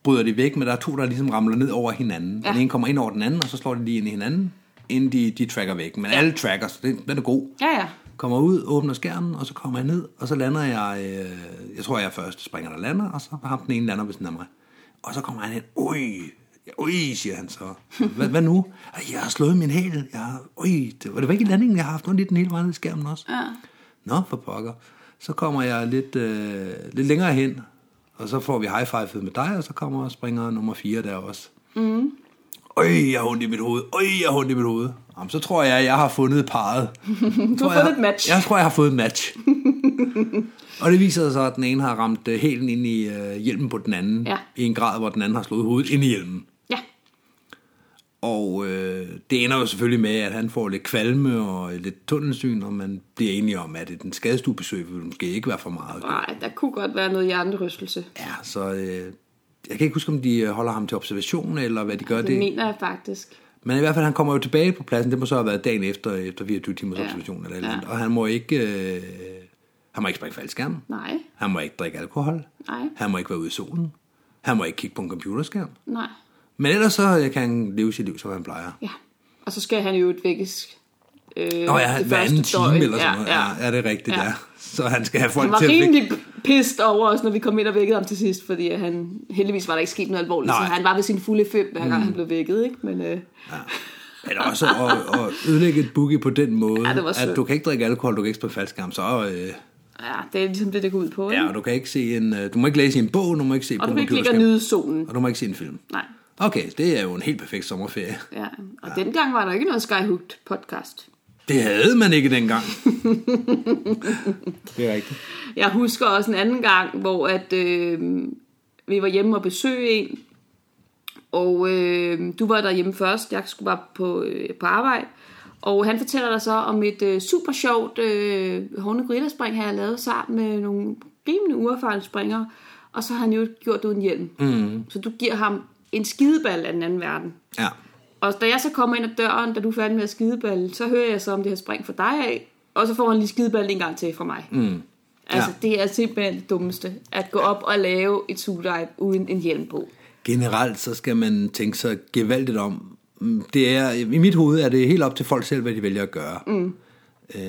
bryder de væk, men der er to, der ligesom ramler ned over hinanden. Ja. Den ene kommer ind over den anden, og så slår de lige ind i hinanden, inden de, de tracker væk. Men ja. alle tracker, så det, den er god. Ja, ja. Kommer ud, åbner skærmen, og så kommer jeg ned, og så lander jeg, øh, jeg tror, jeg er første springer, der lander, og så har den ene lander ved siden af mig. Og så kommer han hen, ui, ui, siger han så. Hvad, hvad nu? "Ej, Jeg har slået min hæl. Jeg har, ui, det var det ikke i landingen, jeg har haft ondt i den hele vejen i skærmen også. Ja. Nå, for pokker. Så kommer jeg lidt, øh, lidt længere hen, og så får vi high five med dig, og så kommer springer nummer 4 der også. Mm. Øj, jeg har ondt i mit hoved. Øj, jeg har ondt i mit hoved. Jamen, så tror jeg, jeg har fundet parret. <laughs> Du har fået et match. Jeg tror, jeg har fået et match. <laughs> og det viser sig så, at den ene har ramt øh, hælen ind i øh, hjelmen på den anden, Ja. i en grad, hvor den anden har slået hovedet ind i hjelmen. Og øh, det ender jo selvfølgelig med, at han får lidt kvalme og lidt tunnelsyn, og man bliver enige om, at et skadestuebesøg vil måske ikke være for meget. Nej, der kunne godt være noget hjernerystelse. Ja, så øh, jeg kan ikke huske, om de holder ham til observation, eller hvad de gør. det Det, mener jeg faktisk. Men i hvert fald, han kommer jo tilbage på pladsen. Det må så have været dagen efter, efter 24 timers Ja. observation. Eller, eller Ja. andet. Og han må ikke... Øh, han må ikke springe faldskærm. Nej, Han må ikke drikke alkohol. nej, Han må ikke være ude i solen. Han må ikke kigge på en computerskærm. nej. Men ellers så kan han leve sit liv, som han plejer. Ja. Og så skal han jo vækkes Øh, Nå ja, det hver anden time døgn. eller sådan noget. Ja, ja. det er rigtigt, ja. Ja. ja. Så han skal have folk Han var til at rimelig pissed over os, når vi kom ind og vækkede ham til sidst, fordi han, heldigvis var der ikke sket noget alvorligt, Nej. så han var ved sin fulde fem, hver gang mm. han blev vækket, ikke? Men øh, Men også at, at ødelægge et boogie på den måde, Ja, var at du kan ikke drikke alkohol, du kan ikke spille faldskærm, så... Øh, ja, det er ligesom det, det går ud på, ikke? ja, og du kan ikke se en... øh, Du må ikke læse en bog, du må ikke se og på du kan ikke ligge og nyde solen. og du må ikke se en film. Nej. Okay, det er jo en helt perfekt sommerferie. Ja, og ja. dengang var der ikke noget Skyhooked podcast. Det havde man ikke dengang. det er rigtigt. Jeg husker også en anden gang, hvor at, øh, vi var hjemme og besøge en, og øh, du var der hjemme først, jeg skulle bare på, øh, på arbejde, og han fortæller dig så om et øh, super sjovt øh, hornegrillaspring, han har lavet sammen med nogle rimelig uerfarne springere, og så har han jo gjort det uden hjelm. Mm. Så du giver ham en skideball af den anden verden. Ja. Og da jeg så kommer ind ad døren, da du er færdig med at skideballe, så hører jeg så om det her spring for dig af, og så får han lige skideball en gang til fra mig. Mm. Altså, Ja. det er simpelthen det dummeste, at gå op og lave et sugedive uden en hjelm på. Generelt så skal man tænke sig gevaldigt om. Mm, Det er, I mit hoved er det helt op til folk selv, hvad de vælger at gøre. Mm.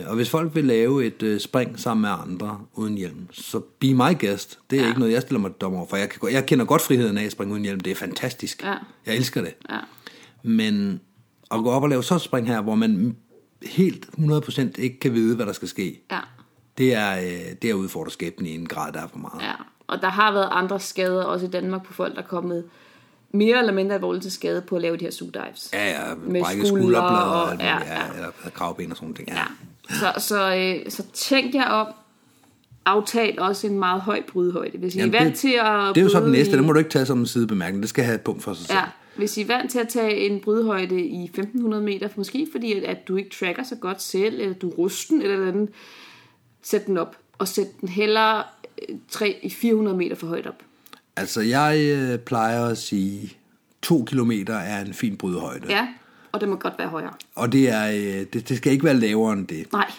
Og hvis folk vil lave et øh, spring sammen med andre uden hjelm, så be my guest. Det er ja. ikke noget, jeg stiller mig dommer over for. Jeg, kan, jeg kender godt friheden af at springe uden hjelm. Det er fantastisk. Ja. Jeg elsker det. Ja. Men at gå op og lave sådan et spring her, hvor man helt 100% ikke kan vide, hvad der skal ske, Ja, det er, øh, det er udfordret skæbnen i en grad, der er for meget. ja. Og der har været andre skader, også i Danmark, på folk, der er kommet mere eller mindre alvorligt til skade på at lave de her sugedives. Ja, ja, Med brækket skulderblad og- og, muligt, ja, ja, ja. eller kravben og sådan nogle ting. Ja. Ja. Så, så, øh, så tænk jer om, aftal også en meget høj brydhøjde. Hvis I Jamen, er vant det- til at Det er jo så den næste, i- det må du ikke tage som en sidebemærkning. Det skal have et punkt for sig selv. Ja, hvis I er vant til at tage en brydhøjde i 1500 meter, måske fordi at, at du ikke tracker så godt selv, eller du rusten eller andet, sæt den op. Og sæt den hellere øh, 3 400 meter for højt op. Altså, jeg øh, plejer at sige, to kilometer er en fin brydhøjde. Ja, og det må godt være højere. Og det, er, øh, det, det skal ikke være lavere end det. Nej,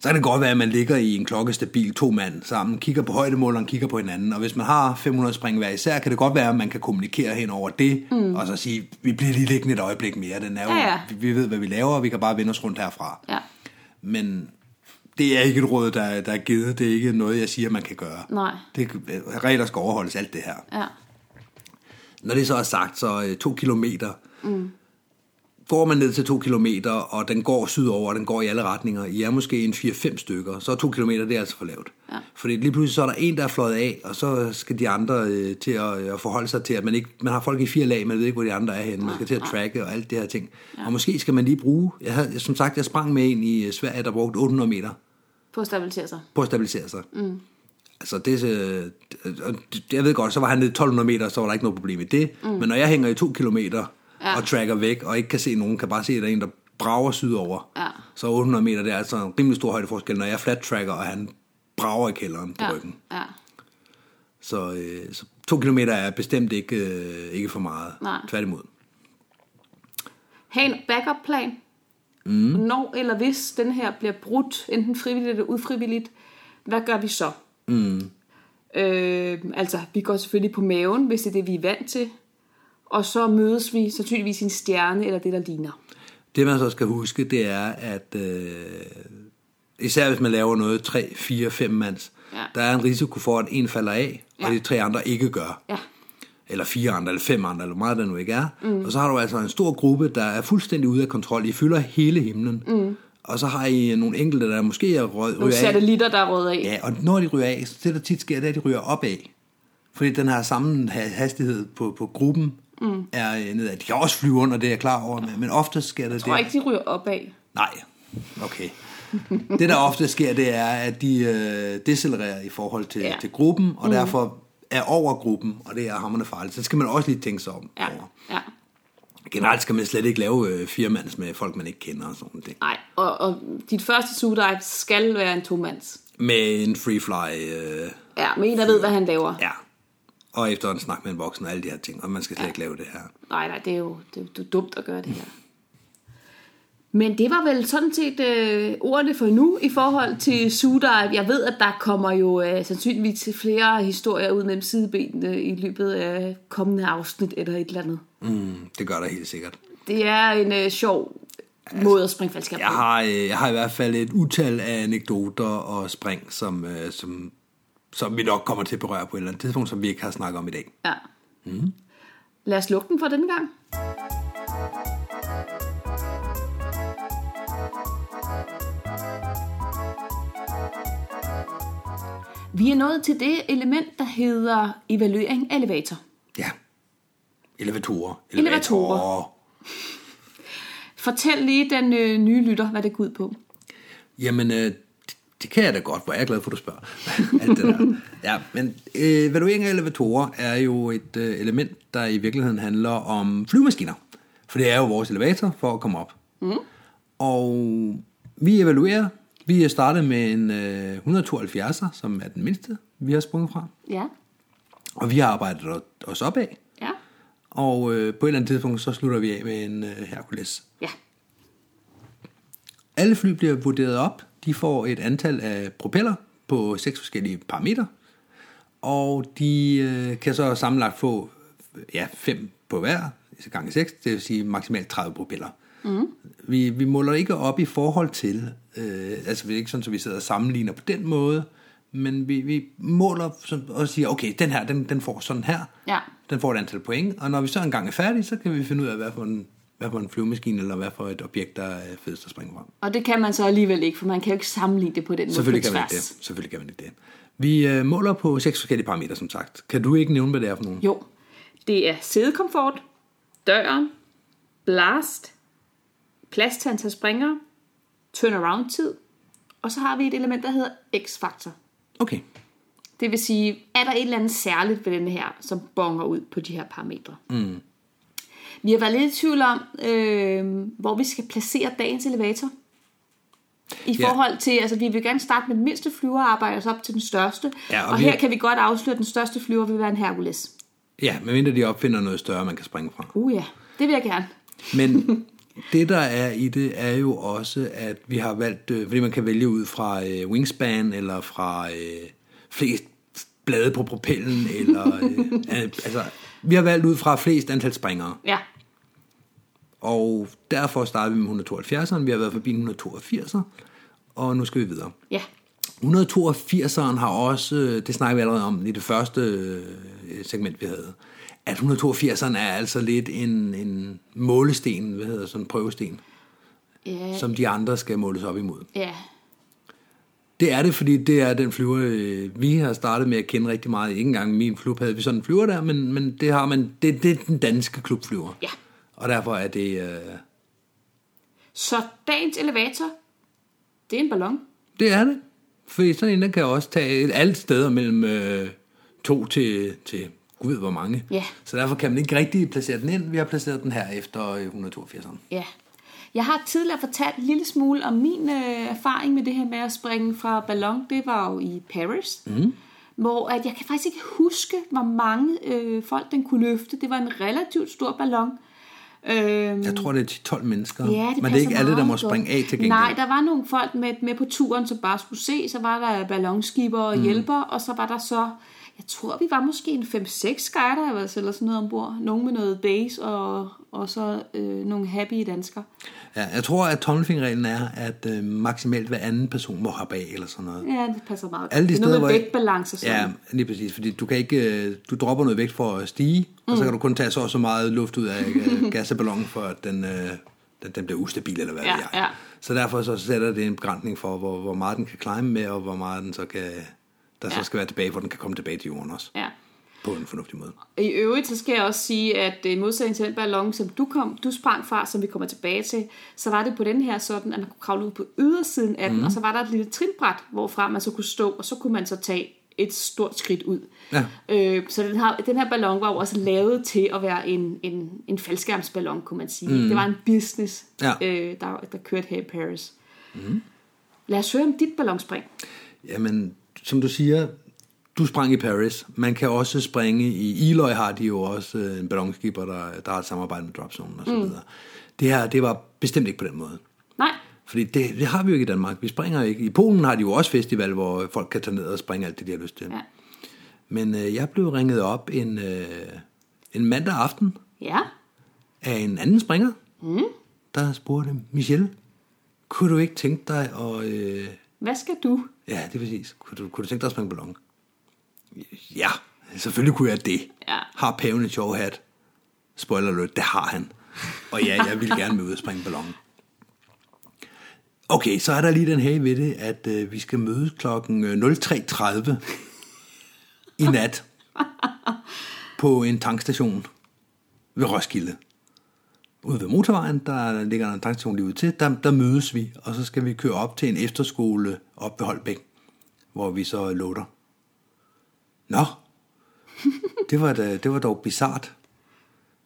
Så kan det godt være, at man ligger i en klokkestabil to mand sammen, kigger på højdemåleren, kigger på hinanden, og hvis man har 500 spring hver især, kan det godt være, at man kan kommunikere hen over det, mm. og så sige, vi bliver lige liggende et øjeblik mere, den er jo, Ja, ja. Vi, ved, hvad vi laver, og vi kan bare vende os rundt herfra. ja, Men det er ikke et råd, der, der er givet, det er ikke noget, jeg siger, man kan gøre. nej, Det, regler skal overholdes, alt det her. ja, Når det så er sagt, så øh, to kilometer. Mm. Går man ned til to kilometer, og den går sydover, og den går i alle retninger, I er måske en 4-5 stykker, så er to kilometer, det er altså for lavt. Ja. Fordi lige pludselig så er der en, der er fløjet af, og så skal de andre øh, til at, at forholde sig til, at man, ikke, man har folk i fire lag, man ved ikke, hvor de andre er henne, man skal til at tracke og alt det her ting. Ja. Og måske skal man lige bruge, jeg havde, som sagt, jeg sprang med en i øh, Sverige, der brugte 800 meter på at stabilisere sig. på at stabilisere sig. Mm. Altså det, øh, jeg ved godt, så var han nede i 1200 meter, så var der ikke noget problem i det. Mm. Men når jeg hænger i to kilometer Ja. og tracker væk, og ikke kan se nogen, kan bare se, at der er en, der brager sydover. Ja. Så 800 meter, det er altså en rimelig stor højdeforskel, når jeg flat tracker, og han brager i kælderen på Ja, ryggen. ja, Så, øh, så to kilometer er bestemt ikke, øh, ikke for meget. Nej. Tværtimod. Ha' en backup-plan. Mm. Når eller hvis den her bliver brudt, enten frivilligt eller ufrivilligt, hvad gør vi så? Mm. Øh, altså, vi går selvfølgelig på maven, hvis det er det, vi er vant til. Og så mødes vi sandsynligvis i en stjerne eller det, der ligner. Det man så skal huske, det er, at øh, især hvis man laver noget 3, 4, 5 mands, Ja. der er en risiko for, at en falder af, og Ja. de tre andre ikke gør. Ja, Eller fire andre, eller fem andre, eller hvor meget der nu ikke er. Mm. Og så har du altså en stor gruppe, der er fuldstændig ude af kontrol. I fylder hele himlen. Mm. Og så har I nogle enkelte, der måske er rød, nogle ryger af. satellitter, der er røget af. Ja, og når de ryger af, så det der tit sker, det er, at de ryger opad. Fordi den her samme ha- hastighed på, på gruppen mm. er øh, nedad. De kan også flyve under, det er jeg klar over, men, men ofte sker det Jeg tror ikke, de ryger opad. Nej, okay. Det der ofte sker, det er, at de øh, decelererer i forhold til, Ja. til gruppen, og mm. derfor er over gruppen, og det er hammerne farligt. Så skal man også lige tænke sig om. Ja, over. ja. Generelt skal man slet ikke lave øh, firmands med folk, man ikke kender og sådan noget. Nej, og, og dit første sugedive skal være en tomands. Med en free fly, øh, Ja, men en, der ved, hvad han laver. ja. Og efter en snak med en voksen og alle de her ting, og man skal slet ja. ikke lave det her. Nej, nej, det er jo det, er jo- det er dumt at gøre det her. Men det var vel sådan set øh, ordene for nu i forhold til Suddive. Jeg ved, at der kommer jo øh, sandsynligvis flere historier ud mellem sidebenene i løbet af kommende afsnit eller et eller andet. Mm, det gør der helt sikkert. Det er en øh, sjov måde at springe faldskærm Jeg har, øh, jeg har i hvert fald et utal af anekdoter og spring, som, øh, som, som vi nok kommer til at berøre på et eller andet tidspunkt, som vi ikke har snakket om i dag. Ja. Mm. Lad os lukke den for denne gang. Vi er nået til det element, der hedder evaluering af elevator. Ja. Elevatorer. Elevatorer. Fortæl lige den øh, nye lytter, hvad det går ud på. Jamen, øh, det, kan jeg da godt, hvor jeg er glad for, at du spørger. <laughs> Alt det der. Ja, men øh, evaluering af elevatorer er jo et øh, element, der i virkeligheden handler om flyvemaskiner. For det er jo vores elevator for at komme op. Mm. Og vi evaluerer. Vi er startet med en øh, 172'er, som er den mindste, vi har sprunget fra. Ja. Og vi har arbejdet os opad. Ja. Og øh, på et eller andet tidspunkt, så slutter vi af med en øh, Hercules. Ja. Alle fly bliver vurderet op. De får et antal af propeller på seks forskellige parametre. Og de øh, kan så sammenlagt få ja, fem på hver, gange 6, det vil sige maksimalt 30 propeller. Mm. Vi, vi måler ikke op i forhold til, øh, altså det er ikke sådan, at vi sidder og sammenligner på den måde, men vi, vi måler og siger, okay, den her, den, den får sådan her, Ja. den får et antal point, og når vi så engang er færdige, så kan vi finde ud af, hvad for en, hvad for en flyvemaskine, eller hvad for et objekt, der er fedest at springe fra. Og det kan man så alligevel ikke, for man kan jo ikke sammenligne det på den måde Selvfølgelig kan man ikke det. Selvfølgelig kan man ikke det. Vi øh, måler på seks forskellige parametre, som sagt. Kan du ikke nævne, hvad det er for nogle? Jo, det er sædekomfort, døren, blast, plads til antal springere, turnaround-tid, og så har vi et element, der hedder x-faktor. Okay. Det vil sige, er der et eller andet særligt ved denne her, som bonger ud på de her parametre? Mm. Vi har været lidt i tvivl om, øh, hvor vi skal placere dagens elevator. I Ja. forhold til, altså vi vil gerne starte med den mindste flyver og arbejde os op til den største. Ja, og og vi- her kan vi godt afsløre, at den største flyver vil være en Hercules. Ja, medmindre de opfinder noget større, man kan springe fra. Uh ja, det vil jeg gerne. Men <laughs> det, der er i det, er jo også, at vi har valgt, øh, fordi man kan vælge ud fra øh, wingspan, eller fra øh, flest blade på propellen, eller øh, <laughs> altså, vi har valgt ud fra flest antal springere. Ja, Og derfor starter vi med 172'eren. Vi har været forbi 182'er, og nu skal vi videre. ja, 182'eren har også, øh, det snakker vi allerede om i det første øh, segment, vi havde, at 182'eren er altså lidt en, en målesten, hvad hedder sådan en prøvesten, ja, som de andre skal måles op imod. ja, Det er det, fordi det er den flyver, øh, vi har startet med at kende rigtig meget. Ikke engang min klub havde vi sådan en flyver der, men, men det har man, det, det er den danske klubflyver. ja. Og derfor er det, øh, Så dagens elevator, det er en ballon. det er det. Fordi sådan en, der kan også tage alle steder mellem øh, to til, til gud ved hvor mange. Ja. Så derfor kan man ikke rigtig placere den ind. Vi har placeret den her efter øh, 182'eren. Ja. Jeg har tidligere fortalt en lille smule om min øh, erfaring med det her med at springe fra ballon. Det var jo i Paris. Mm. Hvor at jeg kan faktisk ikke huske, hvor mange øh, folk den kunne løfte. Det var en relativt stor ballon. Øhm, Jeg tror, det er 10-12 mennesker. Ja, det men det er ikke alle, der må springe af til gengæld. Nej, der var nogle folk med, med på turen, som bare skulle se. Så var der ballonskiber og Mm. hjælper, og så var der så, jeg tror, vi var måske en 5-6 skydivers eller sådan noget ombord. Nogle med noget base, og, og så øh, nogle happy danskere. Ja, jeg tror, at tommelfingerreglen er, at øh, maksimalt hver anden person må hoppe af, eller sådan noget. Ja, det passer meget. Alle de det er noget med vægtbalance sådan. Ja, lige præcis, fordi du kan ikke, øh, du dropper noget vægt for at stige, mm. og så kan du kun tage så og så meget luft ud af øh, <laughs> gas af ballonen, for at den, øh, den, den bliver ustabil, eller hvad Ja, ved jeg. ja. Så derfor så sætter det en begrænsning for, hvor, hvor meget den kan climbe med, og hvor meget den så kan, der ja. så skal være tilbage, hvor den kan komme tilbage til jorden også, ja. på en fornuftig måde. I øvrigt, så skal jeg også sige, at øh, i modsætning til den ballon, som du, kom, du sprang fra, som vi kommer tilbage til, så var det på den her sådan, at man kunne kravle ud på ydersiden af den, og så var der et lille trinbræt, hvorfra man så kunne stå, og så kunne man så tage et stort skridt ud. Ja. Øh, så den her, den her ballon var jo også lavet til at være en, en, en faldskærmsballon, kunne man sige. Mm. Det var en business, Ja. øh, der, der kørte her i Paris. Mm. Lad os høre om dit ballonspring. Jamen, som du siger, du sprang i Paris. Man kan også springe i Eloy, har de jo også øh, en ballonskipper, der, der har et samarbejde med Dropzone og så Mm. videre. Det her, det var bestemt ikke på den måde. Nej, Fordi det, det har vi jo ikke i Danmark. Vi springer ikke. I Polen har de jo også festival, hvor folk kan tage ned og springe alt det, de har lyst til. ja. Men øh, jeg blev ringet op en, øh, en mandag aften Ja, af en anden springer, mm. der spurgte, Michelle, kunne du ikke tænke dig at... Øh, Hvad skal du? ja, det er præcis. Kunne du, kunne du tænke dig at springe ballon? Ja, selvfølgelig kunne jeg det. Ja. Har paven en sjov hat? Spoiler alert, det har han. Og ja, jeg vil gerne med ud og springe ballon. Okay, så er der lige den her ved det, at øh, vi skal mødes klokken øh, 03.30 i nat <laughs> på en tankstation ved Roskilde. Ude ved motorvejen, der ligger der en tankstation lige ud til, der, der mødes vi, og så skal vi køre op til en efterskole op ved Holbæk, hvor vi så låter. Nå, <laughs> det var, da, det var dog bizart.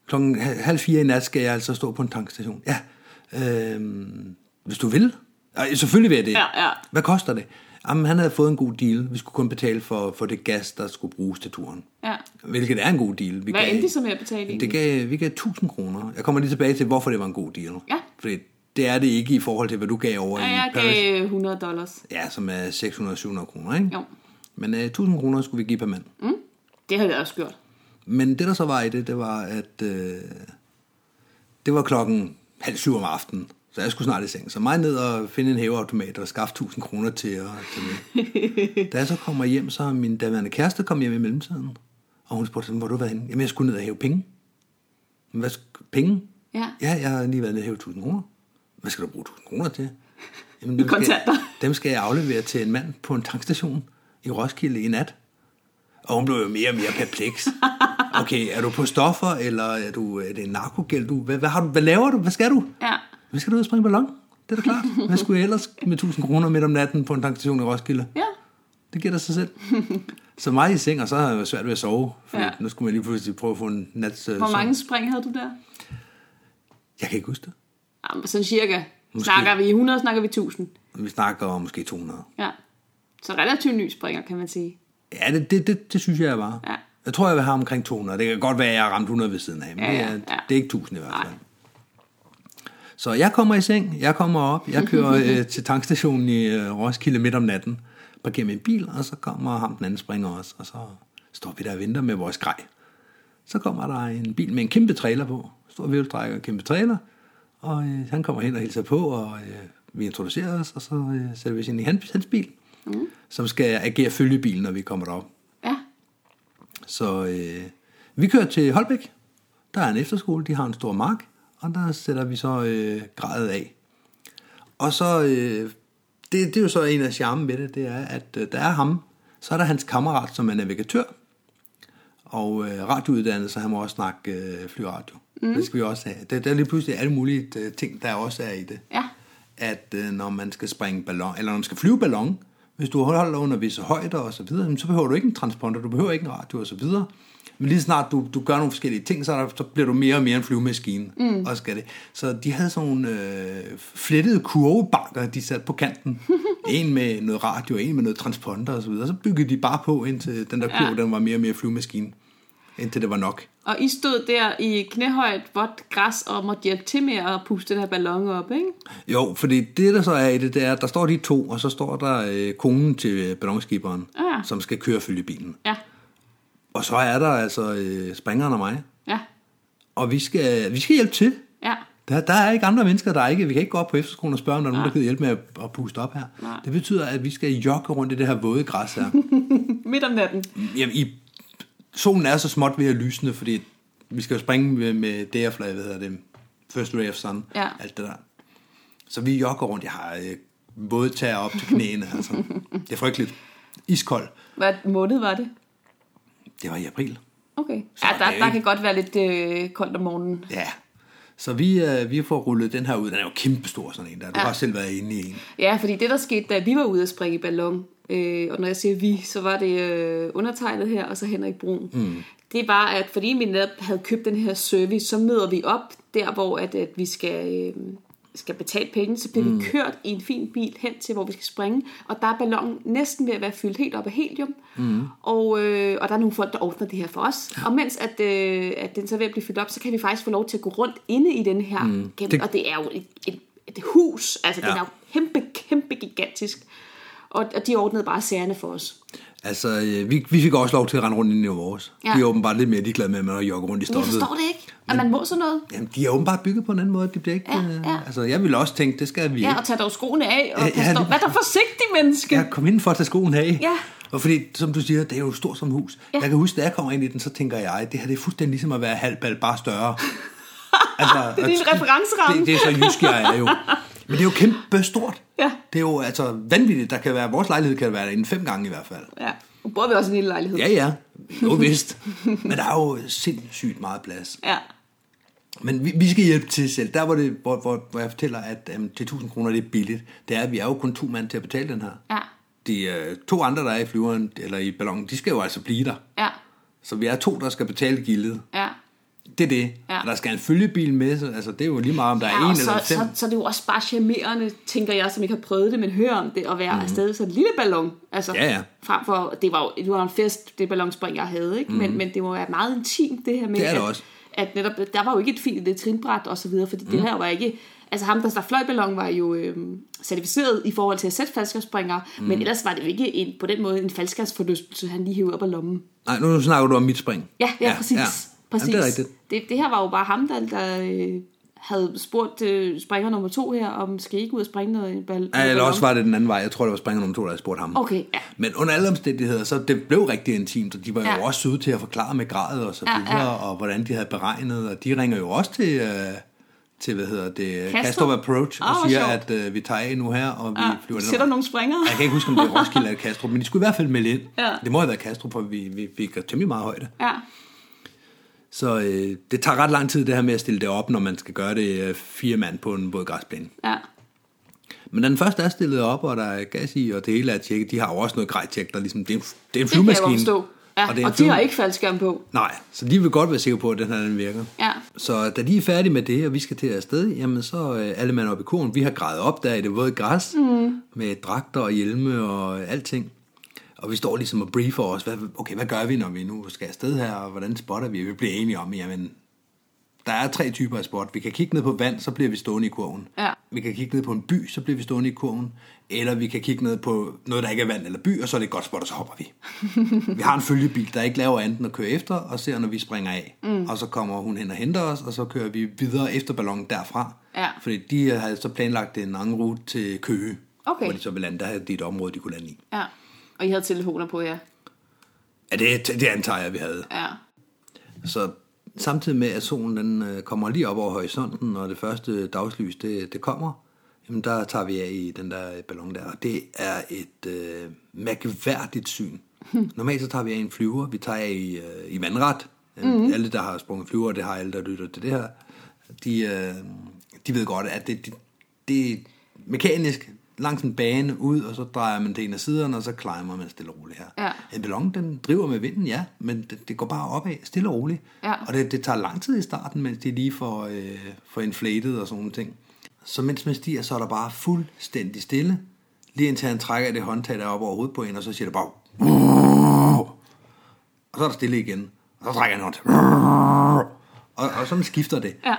Klokken halv fire i nat skal jeg altså stå på en tankstation. Ja, øhm, hvis du vil. Ej, selvfølgelig vil jeg det. Ja, ja. Hvad koster det? Jamen, han havde fået en god deal. Vi skulle kun betale for, for det gas, der skulle bruges til turen. Ja. Hvilket er en god deal. Vi Hvad endte de så med at betale egentlig? det gav, vi gav 1000 kroner. Jeg kommer lige tilbage til, hvorfor det var en god deal. Ja. Fordi det er det ikke i forhold til, hvad du gav over Ja, i jeg Paris. gav 100 dollars. Ja, som er 600-700 kroner, ikke? Jo. Men uh, 1000 kroner skulle vi give per mand. Mm. Det har jeg også gjort. Men det, der så var i det, det var, at øh, det var klokken halv syv om aftenen. Så jeg skulle snart i seng. Så mig ned og finde en hæveautomat og skaffe 1000 kroner til, at, mig. da jeg så kommer hjem, så er min daværende kæreste kom hjem i mellemtiden. Og hun spurgte, hvor har du været henne? Jamen, jeg skulle ned og hæve penge. "Men Hvad, penge? Ja. Ja, jeg har lige været nede og hæve 1000 kroner. Hvad skal du bruge 1000 kroner til? Jamen, dem skal, dem skal jeg aflevere til en mand på en tankstation i Roskilde i nat. Og hun blev jo mere og mere perpleks. Okay, er du på stoffer, eller er, du, er det en narkogæld? Du, hvad, hvad, har du, hvad laver du? Hvad skal du? Ja. Hvad skal du ud og springe ballon? Det er da klart. Hvad skulle jeg ellers med 1000 kroner midt om natten på en tankstation i Roskilde? Ja. Det giver da sig selv. Så mig i seng, og så har jeg svært ved at sove. For Ja. nu skulle man lige pludselig prøve at få en nats øh, Hvor mange spring havde du der? Jeg kan ikke huske det. Jamen, sådan cirka. Måske. Snakker vi 100, snakker vi 1000. Vi snakker om måske 200. Ja. Så relativt ny springer, kan man sige. Ja, det, det, det, det synes jeg, jeg var. Ja. Jeg tror, jeg vil have omkring 200. Det kan godt være, at jeg har ramt 100 ved siden af, men Ja, det, ja, er, ja. det er ikke 1000 i hvert fald. Så jeg kommer i seng, jeg kommer op, jeg kører <laughs> øh, til tankstationen i øh, Roskilde midt om natten, parkerer min bil, og så kommer ham den anden springer også, og så står vi der og venter med vores grej. Så kommer der en bil med en kæmpe trailer på, stor vivldrækker og kæmpe trailer, og øh, han kommer hen og hilser på, og øh, vi introducerer os, og så øh, sætter vi os ind i hans, hans bil, mm. som skal agere følgebil, når vi kommer derop. Ja. Så øh, vi kører til Holbæk. Der er en efterskole, de har en stor mark, og der sætter vi så øh, gradet af. Og så, øh, det, det er jo så en af charmen ved det, det er, at øh, der er ham, så er der hans kammerat, som er navigatør, og øh, radiouddannet, så han må også snakke øh, flyradio. Mm. Det skal vi også have. Der, der er lige pludselig alle mulige øh, ting, der også er i det. Ja. At øh, når man skal springe ballon, eller når man skal flyve ballon, hvis du holder under visse højder og så videre, så behøver du ikke en transponder, du behøver ikke en radio og så videre. Men lige snart du, du gør nogle forskellige ting, så, er der, så bliver du mere og mere en flyvemaskine. Mm. Og skal det. Så de havde sådan nogle øh, flettede kurvebanker, de satte på kanten. <laughs> en med noget radio, en med noget transponder og så videre. Så byggede de bare på, indtil den der kurve, Ja. den var mere og mere flyvemaskine. Indtil det var nok. Og I stod der i knæhøjt vådt græs og måtte hjælpe til med at puste den her ballon op, ikke? Jo, fordi det der så er i det, det er, at der står de to, og så står der øh, konen til ballonskiberen, Ah. som skal køre følge bilen. Ja. Og så er der altså øh, springeren og mig, Ja. og vi skal, vi skal hjælpe til. Ja. Der, der er ikke andre mennesker, der er ikke, vi kan ikke gå op på efterskolen og spørge, om der er nogen, der kan hjælpe med at, at puste op her. Nej. Det betyder, at vi skal jogge rundt i det her våde græs her. <laughs> Midt om natten. Jamen, i, solen er så småt ved at lysne, fordi vi skal jo springe med, med DF-flag, hvad hedder det, First Ray of Sun, Ja. alt det der. Så vi jogger rundt, jeg har øh, våde tæer op til knæene, altså. Det er frygteligt. Iskold. Hvad måned var det? Det var i april. Okay. Så Ja, der, er der ikke- kan godt være lidt øh, koldt om morgenen. Ja. Så vi, øh, vi får rullet den her ud. Den er jo kæmpestor, sådan en der. Du Ja. har selv været inde i en. Ja, fordi det der skete, da vi var ude at springe i ballon, øh, og når jeg siger vi, så var det øh, undertegnet her, og så Henrik Brun. Mm. Det var, at fordi vi netop havde købt den her service, så møder vi op der, hvor at, at vi skal, øh, skal betale penge, så bliver mm. vi kørt i en fin bil hen til, hvor vi skal springe, og der er ballonen næsten ved at være fyldt helt op af helium, mm. og, øh, og der er nogle folk, der ordner det her for os. Ja. Og mens at, øh, at den så er ved at blive fyldt op, så kan vi faktisk få lov til at gå rundt inde i den her, mm. gennem, Det- og det er jo et, et, et hus, altså ja. den er jo kæmpe, kæmpe gigantisk. Og, og de ordnede bare sagerne for os. Altså, øh, vi, vi fik også lov til at rende rundt i vores. Ja. Ja. De er åbenbart lidt mere ligeglade med, at man jogger rundt i Jeg stoffet. forstår det ikke, at man må sådan noget. Jamen, de er åbenbart bygget på en anden måde. De bliver ikke, Ja, øh, ja. Altså, jeg ville også tænke, det skal vi Ja, og tage dog skoene af, og Ja, ja, ja, ja, lige Hvad er der forsigtig, menneske? Jeg kom ind for at tage skoen af. Ja. Og fordi, som du siger, det er jo stort som hus. Ja. Jeg kan huske, da jeg kommer ind i den, så tænker jeg, det her det er fuldstændig ligesom at være halvbal, bare større. altså, <laughs> Det er din referenceramme. Det, det er så jysk, jeg er jo. <laughs> Men det er jo kæmpe stort. Ja. Det er jo altså vanvittigt. Der kan være, vores lejlighed kan være derinde fem gange i hvert fald. Ja, nu bor vi også i en lille lejlighed. Ja, ja. Jo <laughs> vist. Men der er jo sindssygt meget plads. ja. Men vi, vi skal hjælpe til selv. Der hvor, det, hvor, hvor, hvor jeg fortæller, at um, til 1000 kroner det er billigt, det er, at vi er jo kun to mand til at betale den her. Ja. De uh, to andre, der er i flyveren, eller i ballonen, de skal jo altså blive der. Ja. Så vi er to, der skal betale gildet. Ja. Det er det. Ja. Og der skal en følgebil med, så altså, det er jo lige meget, om der er Ja, en og eller så, fem. så, så er det jo også bare charmerende, tænker jeg, som ikke har prøvet det, men hører om det, at være mm. afsted sådan en lille ballon. Altså, Mhm. Ja, ja. Frem for, det var jo det var en fest, det ballonspring, jeg havde, ikke? Mm. Men, men det må være meget intimt, det her med, Mhm. Det er det at, også. at netop, der var jo ikke et fint det trinbræt og så videre, fordi mm. det her var ikke, altså ham, der, der fløj ballon, var jo øhm, certificeret i forhold til at sætte faldskabsspringere, mm. men ellers var det jo ikke en, på den måde en faldskabsforlystelse, han lige hævde op af lommen. Nej, nu snakker du om mit spring. Ja, ja, ja præcis. Ja. Præcis. Jamen, det er rigtigt. Det, det her var jo bare ham, der, der øh, havde spurgt øh, springer nummer to her, om skal I ikke ud og springe noget? Bal- Ja, eller også var det den anden vej. Jeg tror, det var springer nummer to, der havde spurgt ham. Okay, ja. Men under alle omstændigheder, så det blev rigtig intimt, og de var jo Ja. også søde til at forklare med grad og så Ja, videre, ja. og hvordan de havde beregnet, og de ringer jo også til, øh, til hvad hedder det, Kastrup? Kastrup Approach, og Ah, siger, sjovt. at øh, vi tager af nu her, og vi ja. flyver den Sætter nogle springere. Jeg kan ikke huske, om det er Roskilde eller Kastrup, men de skulle i hvert fald melde ind. Ja. Det må have været Kastrup, for vi, vi fik temmelig meget højde. Ja. Så øh, det tager ret lang tid, det her med at stille det op, når man skal gøre det øh, fire mand på en bådgræsplæne. ja. Men den første er stillet op, og der er gas i, og det hele er tjekket, de har jo også noget grejtjek, der ligesom, det er en, det er en Det kan flyvemaskine. Ja, og, det er og de har ikke faldskærm på. Nej, så de vil godt være sikre på, at den her den virker. Ja. Så da de er færdige med det, og vi skal til afsted, jamen så øh, alle mand op i koren. Vi har grejet op der i det våde græs, mm. med dragter og hjelme og alting. Og vi står ligesom og briefer os, hvad, okay, hvad gør vi, når vi nu skal afsted her, og hvordan spotter vi? Vi bliver enige om, jamen, der er tre typer af spot. Vi kan kigge ned på vand, så bliver vi stående i kurven. Ja. Vi kan kigge ned på en by, så bliver vi stående i kurven. Eller vi kan kigge ned på noget, der ikke er vand eller by, og så er det et godt spot, og så hopper vi. <laughs> vi har en følgebil, der ikke laver andet end at køre efter, og ser, når vi springer af. Mm. Og så kommer hun hen og henter os, og så kører vi videre efter ballonen derfra. Ja. Fordi de har så planlagt en anden rute til Køge, Okay. hvor de så vil lande. Der havde de et område, de kunne lande i. Ja. Og I havde telefoner på, ja. Ja, det, det antager jeg, vi havde. Ja. Så samtidig med, at solen den øh, kommer lige op over horisonten, og det første dagslys, det, det kommer, jamen der tager vi af i den der ballon der, og det er et øh, mærkværdigt syn. <laughs> Normalt så tager vi af en flyver, vi tager af i, øh, i vandret. Mm. Alle, der har sprunget flyver, det har alle, der lytter til det her, de, øh, de ved godt, at det, det, det er mekanisk langs en bane ud, og så drejer man det en af siderne, og så climber man stille og roligt her. Ja. En ballon, den driver med vinden, ja, men det, det går bare opad, stille og roligt. Ja. Og det, det tager lang tid i starten, mens de lige får, øh, får inflated og sådan nogle ting. Så mens man stiger, så er der bare fuldstændig stille. Lige indtil han trækker det håndtag, der er oppe over hovedet på en, og så siger det bare... Og så er der stille igen. Og så trækker han håndtag. Og, og sådan skifter det. Ja.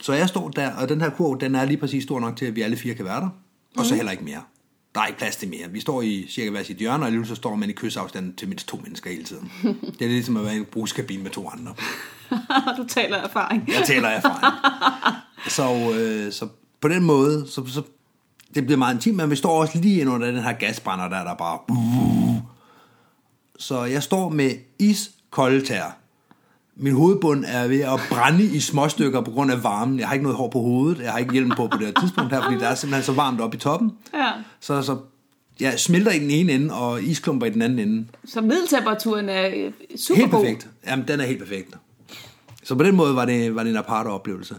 Så jeg står der, og den her kurv, den er lige præcis stor nok til, at vi alle fire kan være der. Og så heller ikke mere. Der er ikke plads til mere. Vi står i cirka hver sit hjørne, og alligevel så står man i kyssafstand til mindst to mennesker hele tiden. <laughs> Det er ligesom at være i en brugskabine med to andre. <laughs> du taler erfaring. Jeg taler erfaring. <laughs> Så, øh, så på den måde, så, så det bliver meget intimt, men vi står også lige ind under den her gasbrænder der, der bare... Så jeg står med iskolde tær. Min hovedbund er ved at brænde i småstykker på grund af varmen. Jeg har ikke noget hår på hovedet. Jeg har ikke hjelm på på det her tidspunkt her, fordi der er simpelthen så varmt oppe i toppen. Ja. Så, så jeg smelter i den ene ende, og isklumper i den anden ende. Så middeltemperaturen er øh, super Helt perfekt. Jamen, den er helt perfekt. Så på den måde var det, var det en aparte oplevelse.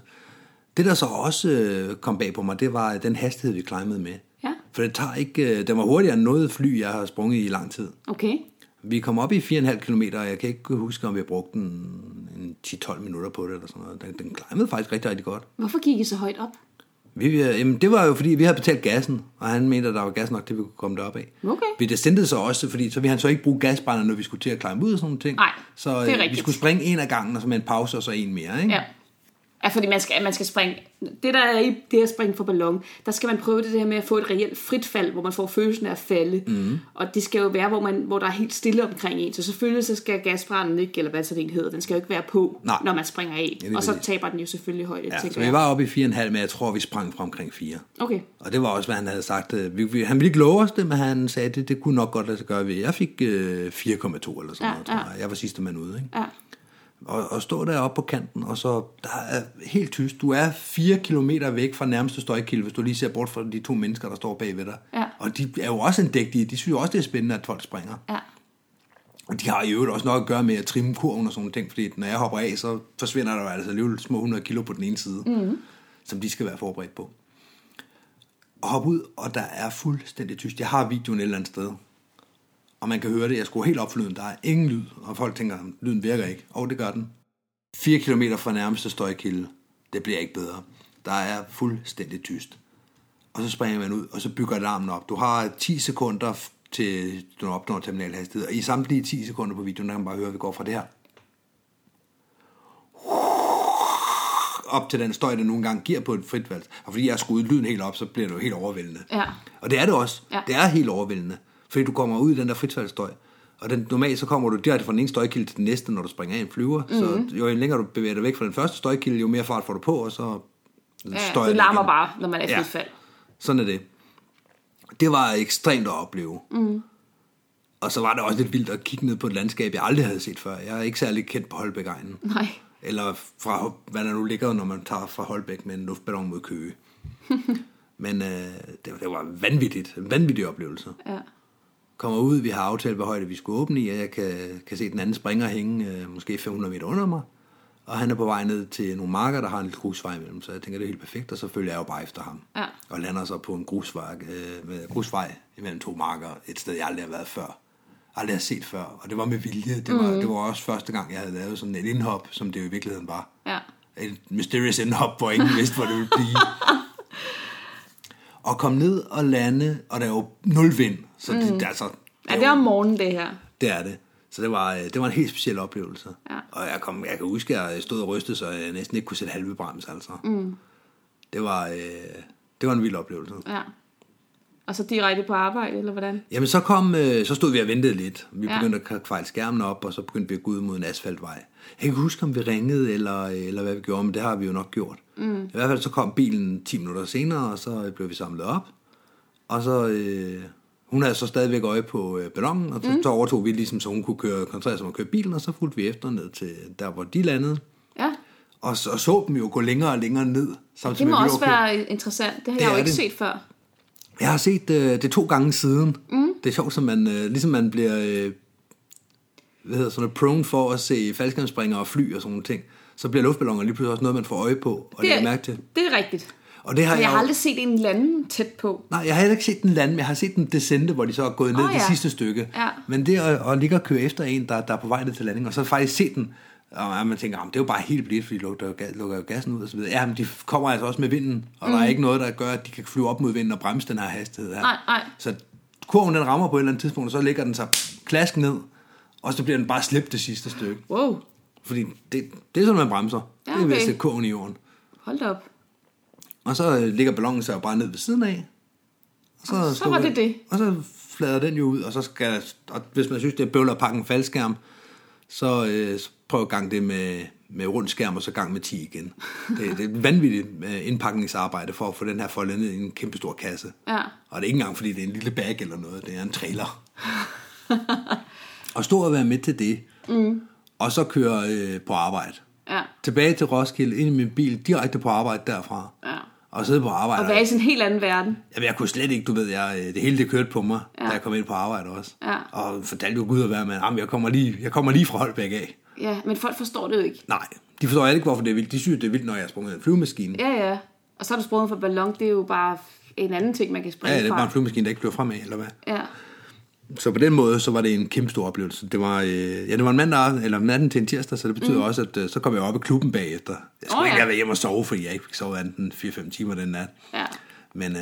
Det, der så også øh, kom bag på mig, det var den hastighed, vi climbede med. Ja. For det tager ikke, øh, den var hurtigere end noget fly, jeg har sprunget i lang tid. Okay. Vi kom op i 4,5 km, og jeg kan ikke huske, om vi har brugt en, en 10-12 minutter på det, eller sådan noget. Den, den climbede faktisk rigtig, rigtig godt. Hvorfor gik I så højt op? Vi, jamen, det var jo fordi, vi havde betalt gassen, og han mente, at der var gas nok til, at vi kunne komme derop af. Okay. Vi descendede så også, fordi så ville han så ikke bruge gasbrænder, når vi skulle til at climbe ud og sådan nogle ting. Nej, så det er øh, vi rigtigt. skulle springe en af gangen, og så med en pause, og så en mere. Ikke? Ja. Ja, fordi man skal, man skal springe... Det, der er i det at springe for ballon, der skal man prøve det der med at få et reelt frit fald, hvor man får følelsen af at falde. Mm. Og det skal jo være, hvor, man, hvor der er helt stille omkring en. Så selvfølgelig så skal gasbranden ikke, eller hvad så den hedder, den skal jo ikke være på, Nej. når man springer af. er og så taber den jo selvfølgelig højde, Ja, så vi var oppe i 4,5, men jeg tror, vi sprang fra omkring 4. Okay, Og det var også, hvad han havde sagt. Øh, Vi, vi, han ville ikke love os det, men han sagde, at det, det kunne nok godt lade sig gøre ved. Jeg fik øh, 4,2 eller sådan Ja, noget, ja. jeg. Jeg var sidste mand ude, ikke? ja. Og, og stå deroppe på kanten, og så der er helt tyst. Du er 4 kilometer væk fra nærmeste støjkilde, hvis du lige ser bort fra de to mennesker, der står bagved dig. Ja. Og de er jo også endægtige. De synes jo også, det er spændende, at folk springer. Ja. Og de har i øvrigt også noget at gøre med at trimme kurven og sådan ting, fordi når jeg hopper af, så forsvinder der jo altså alligevel små 100 kilo på den ene side, mm. som de skal være forberedt på. Og hoppe ud, og der er fuldstændig tyst. Jeg har videoen et eller andet sted, og man kan høre det. Jeg skruer helt op for lyden. Der er ingen lyd, og folk tænker, lyden virker ikke. Og det gør den. 4 km fra nærmeste støjkilde. Det bliver ikke bedre. Der er fuldstændig tyst. Og så springer man ud, og så bygger alarmen op. Du har 10 sekunder til du opnår terminal hastighed. Og i samtlige 10 sekunder på videoen, der kan man bare høre, at vi går fra det her. Op til den støj, der nogle gange giver på et frit valg. Og fordi jeg har skruet lyden helt op, så bliver det jo helt overvældende. Ja. Og det er det også. Ja. Det er helt overvældende. Fordi du kommer ud i den der fritfaldsstøj. Og den, normalt så kommer du direkte fra den ene støjkilde til den næste, når du springer af en flyver. Mm-hmm. Så jo længere du bevæger dig væk fra den første støjkilde, jo mere fart får du på, og så ja støjer det larmer igen. bare, når man er i Ja. frit fald. Sådan er det. Det var ekstremt at opleve. Mm. Og så var det også lidt vildt at kigge ned på et landskab, jeg aldrig havde set før. Jeg er ikke særlig kendt på Holbæk-egnen. Nej. Eller fra, hvad der nu ligger, når man tager fra Holbæk med en luftballon mod Køge. <laughs> Men øh, det, det var vanvittigt. En vanvittig oplevelse. Ja. Kommer ud, vi har aftalt, hvad højde vi skulle åbne i, og jeg kan, kan se den anden springer hænge øh, måske 500 meter under mig. Og han er på vej ned til nogle marker, der har en lille grusvej imellem, så jeg tænker, det er helt perfekt, og så følger jeg jo bare efter ham. Ja. Og lander så på en grusvej, øh, med grusvej imellem to marker, et sted, jeg aldrig har været før. Aldrig har set før, og det var med vilje. Det var, mm. det var også første gang, jeg havde lavet sådan et indhop, som det jo i virkeligheden var. Ja. Et mysterious indhop, hvor ingen vidste, hvor det ville blive. <laughs> og kom ned og lande, og der er jo nul vind, så det, det, er altså, Ja, det er jo- om morgenen, det her. det er det. Så det var, øh, det var en helt speciel oplevelse. Ja. Og jeg, kom, jeg kan huske, at jeg stod og rystede, så jeg næsten ikke kunne sætte halve brems. Altså. Mm. Det, var, øh, det var en vild oplevelse. Ja. Og så direkte på arbejde, eller hvordan? Jamen så kom, øh, så stod vi og ventede lidt. Vi Ja. begyndte at kvejle skærmen op, og så begyndte vi at gå ud mod en asfaltvej. Jeg kan ikke huske, om vi ringede, eller, eller hvad vi gjorde, men det har vi jo nok gjort. Mm. I hvert fald så kom bilen 10 minutter senere, og så blev vi samlet op. Og så, øh, hun havde så stadigvæk øje på øh, ballonen, og så, mm. så overtog vi ligesom, så hun kunne køre, koncentrere sig om at køre bilen, og så fulgte vi efter ned til der, hvor de landede. Ja. Og så, og så dem jo gå længere og længere ned. Samtidig Det må med, også være interessant. Det har Det jeg jo ikke det. set før. Jeg har set øh, det to gange siden. Mm. Det er sjovt, som man, øh, ligesom man bliver øh, hvad hedder sådan noget, prone for at se faldskærmsspringere og fly og sådan nogle ting, så bliver luftballoner lige pludselig også noget, man får øje på og det er, mærke til. det er rigtigt. Og det har Men jeg, jeg har jo- aldrig set en lande tæt på. Nej, jeg har heller ikke set den lande, men jeg har set den descente, hvor de så er gået ned oh, det ja. sidste stykke. Ja. Men det at, at ligge og køre efter en, der, der er på vej ned til landing, og så faktisk se den, og man tænker, "Jamen, det er jo bare helt blidt, fordi de lukker, lukker gassen ud og så videre. Ja, men de kommer altså også med vinden, og mm. der er ikke noget, der gør, at de kan flyve op mod vinden og bremse den her hastighed her. Nej, nej. Så kurven den rammer på et eller andet tidspunkt, og så ligger den sig klask ned, og så bliver den bare slæbt det sidste stykke. Wow, Fordi det, det er sådan, man bremser. Ja, Det er ved at okay. sætte kurven i jorden. hold op. Og så øh, ligger ballonen jo bare ned ved siden af. Og Og så var det det. Og så flader den jo ud, og så skal og hvis man synes, det er bøvler at pakke en faldskærm, så, øh, så prøv at gang det med, med rund skærm, og så gang med 10 igen. Det, det er et vanvittigt øh, indpakningsarbejde for at få den her foldet ned i en kæmpe stor kasse. Ja. Og det er ikke engang, fordi det er en lille bag eller noget, det er en trailer. og stå og være med til det, mm. og så køre øh, på arbejde. Ja, Tilbage til Roskilde, ind i min bil, direkte på arbejde derfra. ja. Og sidde på arbejde. Og være i sådan en helt anden verden. Jamen, jeg kunne slet ikke, du ved, jeg, det hele det kørte på mig, ja. da jeg kom ind på arbejde også. Ja. Og fortalte jo Gud at være med, jamen, jeg kommer lige, jeg kommer lige fra Holbæk af. Ja, men folk forstår det jo ikke. Nej, de forstår ikke, hvorfor det er vildt. De synes, det er vildt, når jeg sprunget en flyvemaskine. Ja, Ja. Og så er du sprunget fra ballon, det er jo bare en anden ting, man kan springe ja det er fra. bare en flyvemaskine, der ikke flyver fremad, eller hvad? Ja, Så på den måde, så var det en kæmpe stor oplevelse. Det var, øh, ja, det var en mandag, eller natten til en tirsdag, så det betyder mm. også, at øh, så kom jeg op i klubben bagefter. Jeg skulle oh, ikke ja. have været hjemme og sove, fordi jeg ikke fik sovet enten 4-5 timer den nat. ja. Men øh,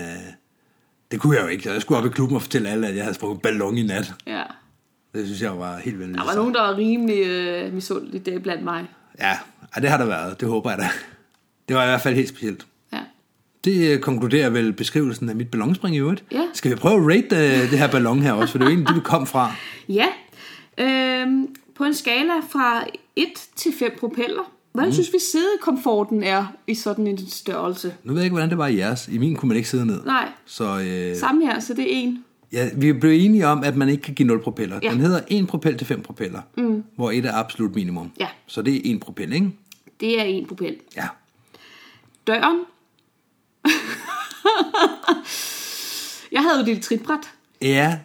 det kunne jeg jo ikke. Så jeg skulle op i klubben og fortælle alle, at jeg havde sprunget ballon i nat. ja. Det synes jeg var helt vanvittigt. Der var nogen, der var rimelig øh, misundelige, det blandt mig. Ja, ej, det har der været. Det håber jeg da. Det var i hvert fald helt specielt. Det øh, konkluderer vel beskrivelsen af mit ballonspring i øvrigt. Ja. Skal vi prøve at rate øh, det her ballon her også, for det er jo egentlig det, vi kom fra. <laughs> Ja. Øhm, på en skala fra 1 til 5 propeller. Hvordan mm. synes vi sædekomforten er i sådan en størrelse? Nu ved jeg ikke, hvordan det var i jeres. I min kunne man ikke sidde ned. Nej, Så øh, samme her, så det er 1. ja, vi blev enige om, at man ikke kan give 0 propeller. Ja. Den hedder 1 propel til 5 propeller, mm. hvor et er absolut minimum. Ja. Så det er 1 propel, ikke? Det er 1 propel. Ja. Døren. Jeg havde jo det trinbræt. Ja.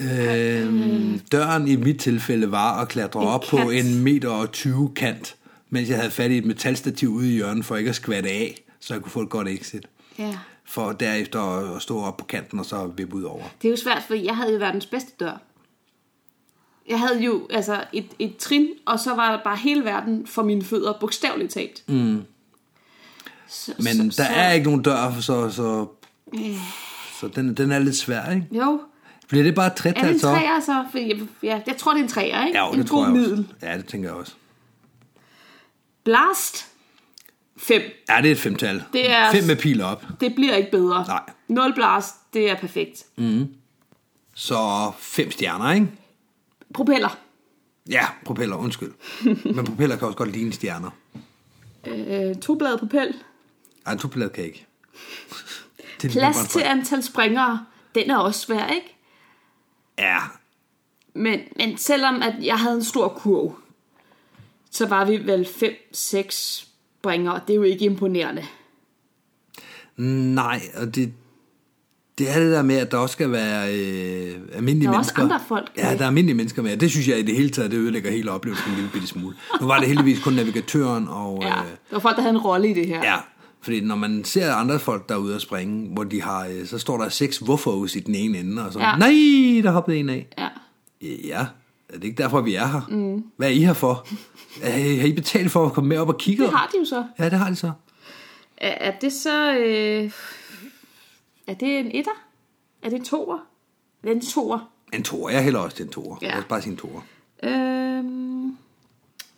Øh, døren i mit tilfælde var at klatre En op på kant. en meter og 20 kant, mens jeg havde fat i et metalstativ ude i hjørnet, for ikke at skvatte af, så jeg kunne få et godt exit. Ja. For derefter at at stå op på kanten og så vippe ud over. Det er jo svært, for jeg havde jo verdens bedste dør. Jeg havde jo altså et, et trin, og så var der bare hele verden for mine fødder, bogstaveligt talt. Mm. Så, Men der er ikke nogen dør, så, så, så den, den er lidt svær, ikke? Jo. Bliver det bare et Er det en tretal så? træer så? For jeg, ja, jeg tror, det er en træer, ikke? Ja, jo, en det tror jeg middel. også. Ja, det tænker jeg også. Blast. 5. Ja, det er et femtal. Det er- Fem med pil op. Det bliver ikke bedre. Nej. 0 blast, det er perfekt. Så fem stjerner, ikke? Propeller. Ja, propeller, undskyld. Men propeller kan også godt ligne stjerner. Øh, to blade propel. Ej. <laughs> Det er Plads til antal springere. Den er også svær, ikke? Ja, Men, men selvom at jeg havde en stor kurv, så var vi vel 5-6 springere. Det er jo ikke imponerende. nej, og det, det er det der med, at der også skal være øh, almindelige Der er mennesker. andre folk Ja, der er almindelige mennesker med. Det synes jeg i det hele taget, det ødelægger hele oplevelsen en lille bitte smule. Nu var det heldigvis kun navigatøren og... Ja, Øh, det var folk, der havde en rolle i det her. Ja, fordi når man ser andre folk derude at springe, hvor de har, øh, så står der seks hvorfor's i den ene ende, og så, Ja. nej, der hoppede en af. ja. Ja, er det ikke derfor, vi er her? Mm. Hvad er I her for? <laughs> Har I betalt for at komme med op og kigge? Det har de jo så. Ja, det har de så. Er, er det så... Øh, er det en etter? Er det en toer? Det er en toer. En toer. Jeg hælder også til en toer. Ja. Jeg vil bare sige en toer. Øhm,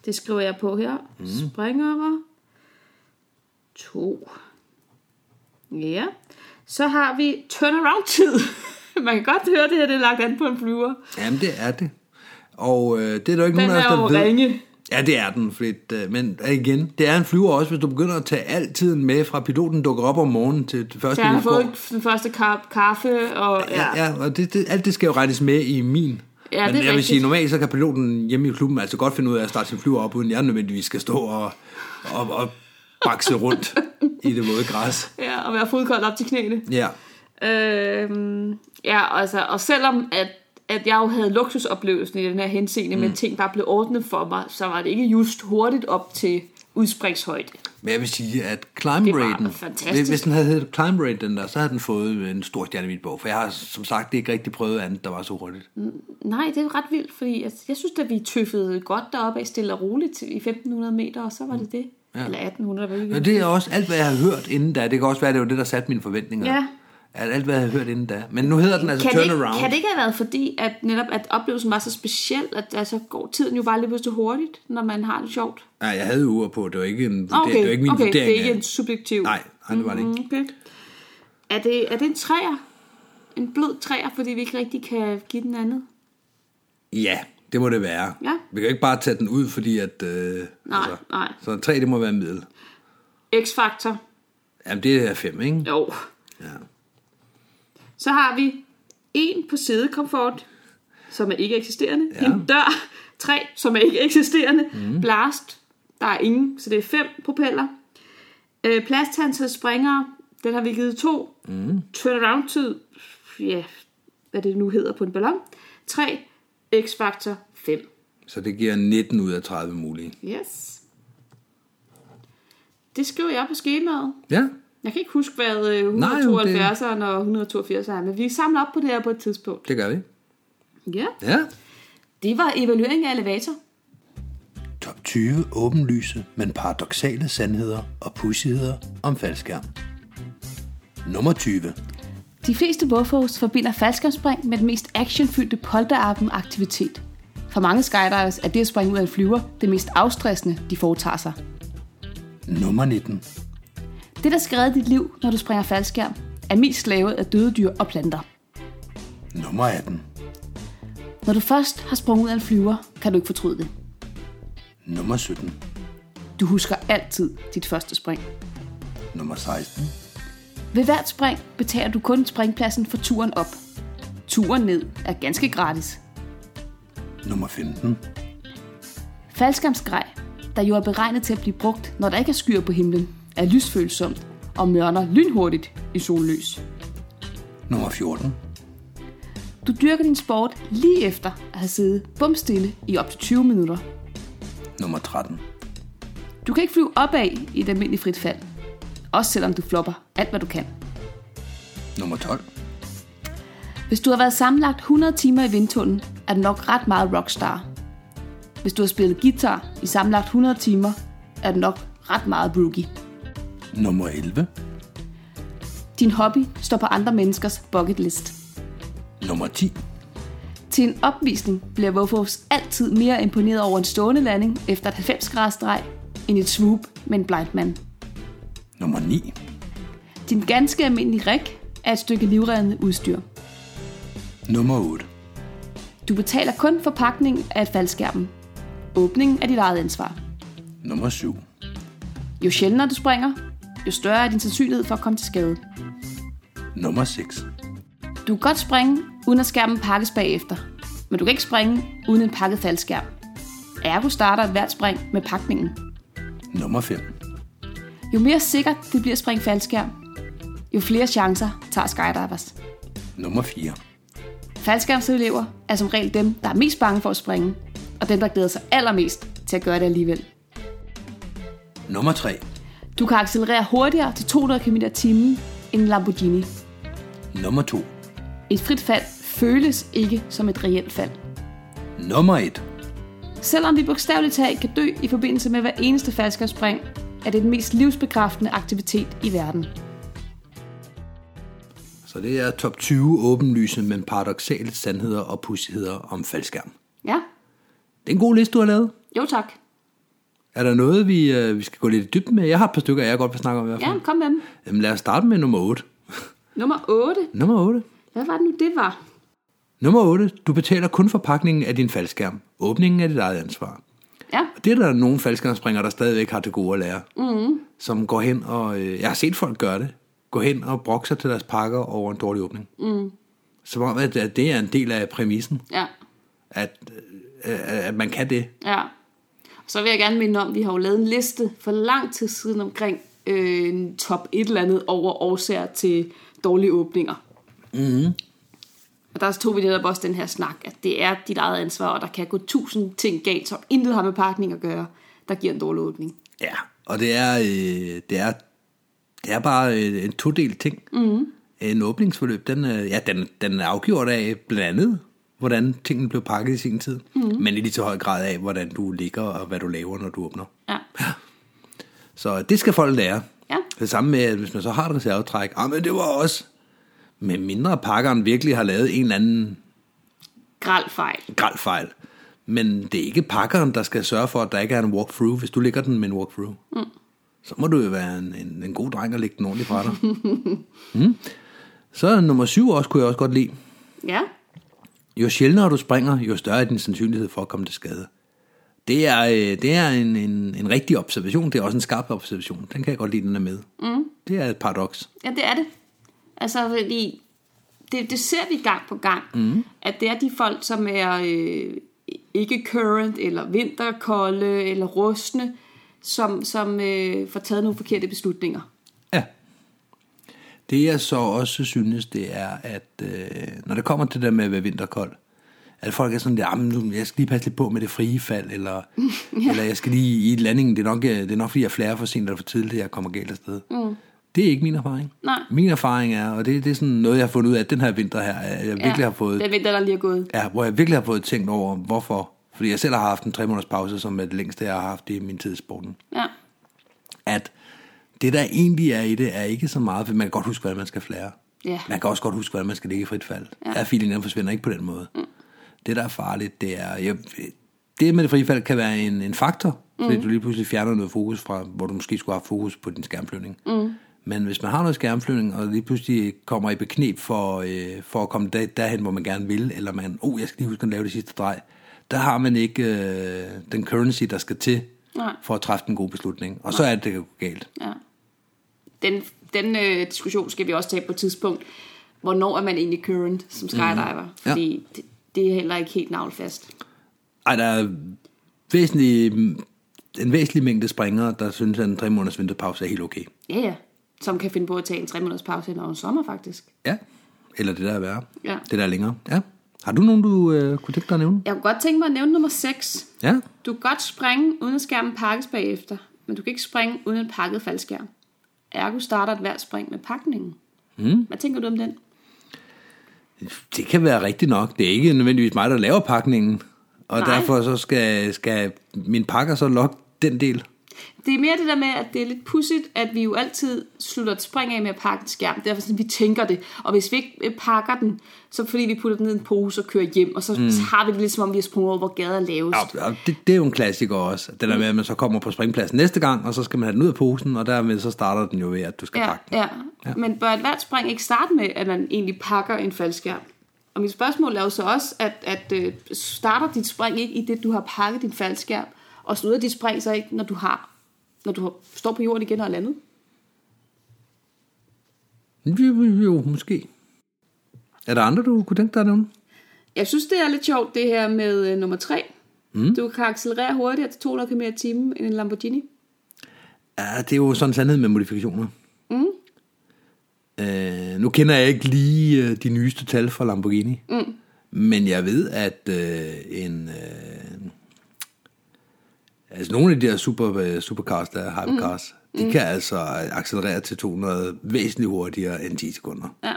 det skriver jeg på her. Mm. Springere. To. Ja. Så har vi turnaround-tid. <laughs> Man kan godt høre, det her det er lagt an på en flyver. Jamen, det er det. Og øh, det er der ikke Den nogen af os, er der ved. ringe. Ja, det er den. Fordi, øh, men igen, det er en flyver også, hvis du begynder at tage al tiden med, fra piloten dukker op om morgenen til det første Så jeg har fået den første kaffe, og ja. Ja, ja og det, det, alt det skal jo regnes med i min. Ja, Men det er jeg vil sige, normalt så kan piloten hjemme i klubben altså godt finde ud af at starte sin flyver op, uden jeg nødvendigvis skal stå og, og, og bakse rundt i det våde græs. ja, og være fodkoldt op til knæene. Ja, Øhm, ja, altså, og selvom at, at jeg jo havde luksusoplevelsen i den her henseende, mm. men ting bare blev ordnet for mig, så var det ikke just hurtigt op til udspringshøjde. men jeg vil sige, at climb raten, fantastisk. hvis, den havde heddet climb rate, den der, så havde den fået en stor stjerne i mit bog. For jeg har som sagt ikke rigtig prøvet andet, der var så hurtigt. Nej, det er ret vildt, fordi altså, jeg synes, at vi tøffede godt deroppe af stille og roligt til, i 1500 meter, og så var det det. Ja. Eller 1800, hvad Men det er også alt, hvad jeg har hørt inden da. Det kan også være, det var det, der satte mine forventninger. Ja. At alt, hvad jeg har hørt inden da. Men nu hedder den altså kan, det, turnaround. ikke- kan det ikke have været fordi, at netop at oplevelsen var så speciel, at altså, går tiden jo bare lige pludselig hurtigt, når man har det sjovt? Nej, jeg havde uger på. Det var ikke, en Okay, det var ikke min okay vurdering. det er ikke af- en subjektiv... Nej, nej, det var det ikke. Mm, Okay. Er det, er det en træer? En blød træer, fordi vi ikke rigtig kan give den andet? Ja, det må det være. Ja. Vi kan ikke bare tage den ud, fordi at... Øh, Nej, nej. Så en 3, det må være middel. X-faktor? Jamen, det er 5, ikke? Jo. Ja. Så har vi en på sædekomfort, som er ikke eksisterende. Ja. En dør, tre, som er ikke eksisterende. Mm. Blast, der er ingen, så det er fem propeller. Øh, plads til antal springere, den har vi givet to. Mm. Turnaround-tid, ja, hvad det nu hedder på en ballon. 3. X-faktor 5. Så det giver 19 ud af 30 mulige. Yes. Det skriver jeg på skemaet. Ja, Jeg kan ikke huske, hvad øh, Nej, jo, 172'eren og 182 er, men vi samler op på det her på et tidspunkt. det gør vi. Ja, Ja. det var evaluering af elevator. Top 20 åbenlyse, men paradoxale sandheder og pussigheder om faldskærm. Nummer 20. De fleste WOFOs forbinder faldskærmsspring med den mest actionfyldte polterappen-aktivitet. For mange skydivers er det at springe ud af en flyver det mest afstressende, de foretager sig. Nummer 19. Det, der skal redde dit liv, når du springer faldskærm, er mest lavet af døde dyr og planter. Nummer 18. Når du først har sprunget ud af en flyver, kan du ikke fortryde det. Nummer 17. Du husker altid dit første spring. Nummer 16. Ved hvert spring betaler du kun springpladsen for turen op. Turen ned er ganske gratis. Nummer 15. Faldskærmsgrej, der jo er beregnet til at blive brugt, når der ikke er skyer på himlen, er lysfølsomt og mørner lynhurtigt i sollys. Nummer 14. Du dyrker din sport lige efter at have siddet bumstille i op til 20 minutter. Nummer 13. Du kan ikke flyve opad i et almindeligt frit fald. Også selvom du flopper alt, hvad du kan. Nummer 12. Hvis du har været sammenlagt 100 timer i vindtunnelen, er det nok ret meget rockstar. Hvis du har spillet guitar i sammenlagt 100 timer, er det nok ret meget brookie. Nummer 11. Din hobby står på andre menneskers bucket list. Nummer 10. Til en opvisning bliver Vofos altid mere imponeret over en stående landing efter et 90 graders streg, end et swoop med en blind man. Nummer 9. Din ganske almindelige rig er et stykke livreddende udstyr. Nummer 8. Du betaler kun for pakningen af et faldskærmen. Åbningen er dit eget ansvar. Nummer 7. Jo sjældnere du springer, jo større er din sandsynlighed for at komme til skade. Nummer 6. Du kan godt springe, uden at skærmen pakkes bagefter. Men du kan ikke springe uden en pakket faldskærm. Ergo starter hvert spring med pakningen. Nummer 5. Jo mere sikkert det bliver at springe faldskærm, jo flere chancer tager skydivers. Nummer 4. Faldskærmselever er som regel dem, der er mest bange for at springe, og dem, der glæder sig allermest til at gøre det alligevel. Nummer 3. Du kan accelerere hurtigere til 200 km timen end en Lamborghini. Nummer 2. Et frit fald føles ikke som et reelt fald. Nummer 1. Selvom vi bogstaveligt talt kan dø i forbindelse med hver eneste faldskærmsspring, er det den mest livsbekræftende aktivitet i verden. Så det er top 20 åbenlyse, men paradoxale sandheder og pussigheder om faldskærm. Ja, Det er en god liste, du har lavet. jo tak. Er der noget, vi, øh, vi skal gå lidt i dybden med? Jeg har et par stykker, jeg godt vil snakke om i hvert fald. Ja, kom med dem. Jamen, lad os starte med nummer 8. Nummer 8. Nummer 8. Hvad var det nu, det var? Nummer 8. Du betaler kun for pakningen af din faldskærm. Åbningen er dit eget ansvar. Ja, det er der nogle faldskærmspringere, der stadigvæk har til gode at lære. Mm. Som går hen og... Øh, jeg har set folk gøre det. Gå hen og brokser til deres pakker over en dårlig åbning. Mm. Som om, at, det er en del af præmissen. ja, At, øh, at man kan det. ja. Så vil jeg gerne minde om, at vi har jo lavet en liste for lang tid siden omkring øh, en top et eller andet over årsager til dårlige åbninger. Mm. Og der tog vi netop også den her snak, at det er dit eget ansvar, og der kan gå tusind ting galt, som intet har med pakning at gøre, der giver en dårlig åbning. Ja, og det er, øh, det er, det er bare øh, en todelt ting. Mm. En åbningsforløb, den, øh, ja, den, den er afgjort af blandt andet, hvordan tingene blev pakket i sin tid. Mm. Men i lige så høj grad af, hvordan du ligger og hvad du laver, når du åbner. Ja, Så det skal folk lære. Ja. Det samme med, at hvis man så har et reservetræk, ah, men det var også, med mindre pakkeren virkelig har lavet en eller anden gral fejl. grælfejl. Men det er ikke pakkeren, der skal sørge for, at der ikke er en walkthrough. Hvis du ligger den med en walkthrough, mm. så må du jo være en, en, en god dreng og lægge den ordentligt fra dig. <laughs> mm. Så nummer syv også, kunne jeg også godt lide. Ja, Jo sjældnere du springer, jo større er din sandsynlighed for at komme til skade. Det er, øh, det er en, en, en rigtig observation. Det er også en skarp observation. Den kan jeg godt lide, den er med. Mm. Det er et paradoks. Ja, det er det. Altså, fordi det, det ser vi gang på gang, mm. at det er de folk, som er øh, ikke current, eller vinterkolde, eller rustne, som, som øh, får taget nogle forkerte beslutninger. Ja. Det jeg så også synes, det er, at øh, når det kommer til det der med at være vinterkold, at folk er sådan der, "Jamen, nu, jeg skal lige passe lidt på med det frie fald, eller, <laughs> ja. eller jeg skal lige i landingen, det er nok, øh, det er nok fordi jeg flærer for sent eller for tidligt, at jeg kommer galt afsted. Mm. Det er ikke min erfaring. Nej. Min erfaring er, og det, det er sådan noget, jeg har fundet ud af, den her vinter her, at jeg virkelig har fået, Den vinter, der lige er gået. ja, hvor jeg virkelig har fået tænkt over, hvorfor. Fordi jeg selv har haft en tre måneders pause, som er det længste, jeg har haft i min tid i sporten. Ja. At det, der egentlig er i det, er ikke så meget, for man kan godt huske, hvordan man skal flære. Ja. Man kan også godt huske, hvordan man skal ligge i frit fald. Ja. Der feelingen forsvinder ikke på den måde. Mm. Det, der er farligt, det er... Jeg, det med det frie fald kan være en, en faktor, fordi du lige pludselig fjerner noget fokus fra, hvor du måske skulle have fokus på din skærmflyvning. Mm. Men hvis man har noget skærmflyvning, og lige pludselig kommer i beknep for, øh, for at komme der, derhen, hvor man gerne vil, eller man, oh, jeg skal lige huske at lave det sidste drej, der har man ikke øh, den currency, der skal til, Nej. for at træffe en god beslutning. Og så er det, det kan gå galt. Ja. Den, den øh, diskussion skal vi også tage på et tidspunkt. Hvornår er man egentlig current som skydiver? Mm. Ja. Fordi det, det er heller ikke helt navlfast. Ej, der er væsentlig, en væsentlig mængde springere, der synes, at en tre måneders vinterpause er helt okay. Ja, ja. Som kan finde på at tage en tre måneders pause over en sommer, faktisk. Ja, eller det der er værre. Ja. Det der er længere. Ja. Har du nogen, du øh, kunne tænke dig at nævne? Jeg kunne godt tænke mig at nævne nummer 6. Ja. Du kan godt springe, uden at skærmen pakkes bagefter. Men du kan ikke springe uden en pakket faldskærm. Ergo starter et hvert spring med pakningen. Mm. Hvad tænker du om den? Det kan være rigtigt nok. Det er ikke nødvendigvis mig, der laver pakningen. Og Nej. derfor så skal, skal min pakker så lokke den del. Det er mere det der med, at det er lidt pudsigt, at vi jo altid slutter et spring af med at pakke en skærm. Derfor sådan, vi tænker det. Og hvis vi ikke øh, pakker den, så fordi vi putter den ned i en pose og kører hjem, og så, mm. så har vi det lidt som om, vi har sprunget over, hvor gader er lavest. Ja, det, det er jo en klassiker også. Det der med, at man så kommer på springpladsen næste gang, og så skal man have den ud af posen, og dermed så starter den jo ved, at du skal Ja, pakke den. ja. ja. Men bør et hvert spring ikke starte med, at man egentlig pakker en faldskærm? Og mit spørgsmål er jo så også, at, at øh, starter dit spring ikke i det, du har pakket din faldskærm, og slutter dit spring så ikke, når du har når du står på jorden igen og er landet? Jo, jo, jo, måske. Er der andre, du kunne tænke dig at nævne? Jeg synes, det er lidt sjovt, det her med øh, nummer 3. Mm. Du kan accelerere hurtigere til 200 km i timen end en Lamborghini. Ja, det er jo sådan en sandhed med modifikationer. Mm. Øh, nu kender jeg ikke lige øh, de nyeste tal fra Lamborghini. Mm. Men jeg ved, at øh, en... Øh, altså nogle af de der super, øh, supercars, der er hypercars, mm. de kan altså accelerere til 200 væsentligt hurtigere end 10 sekunder. Ja.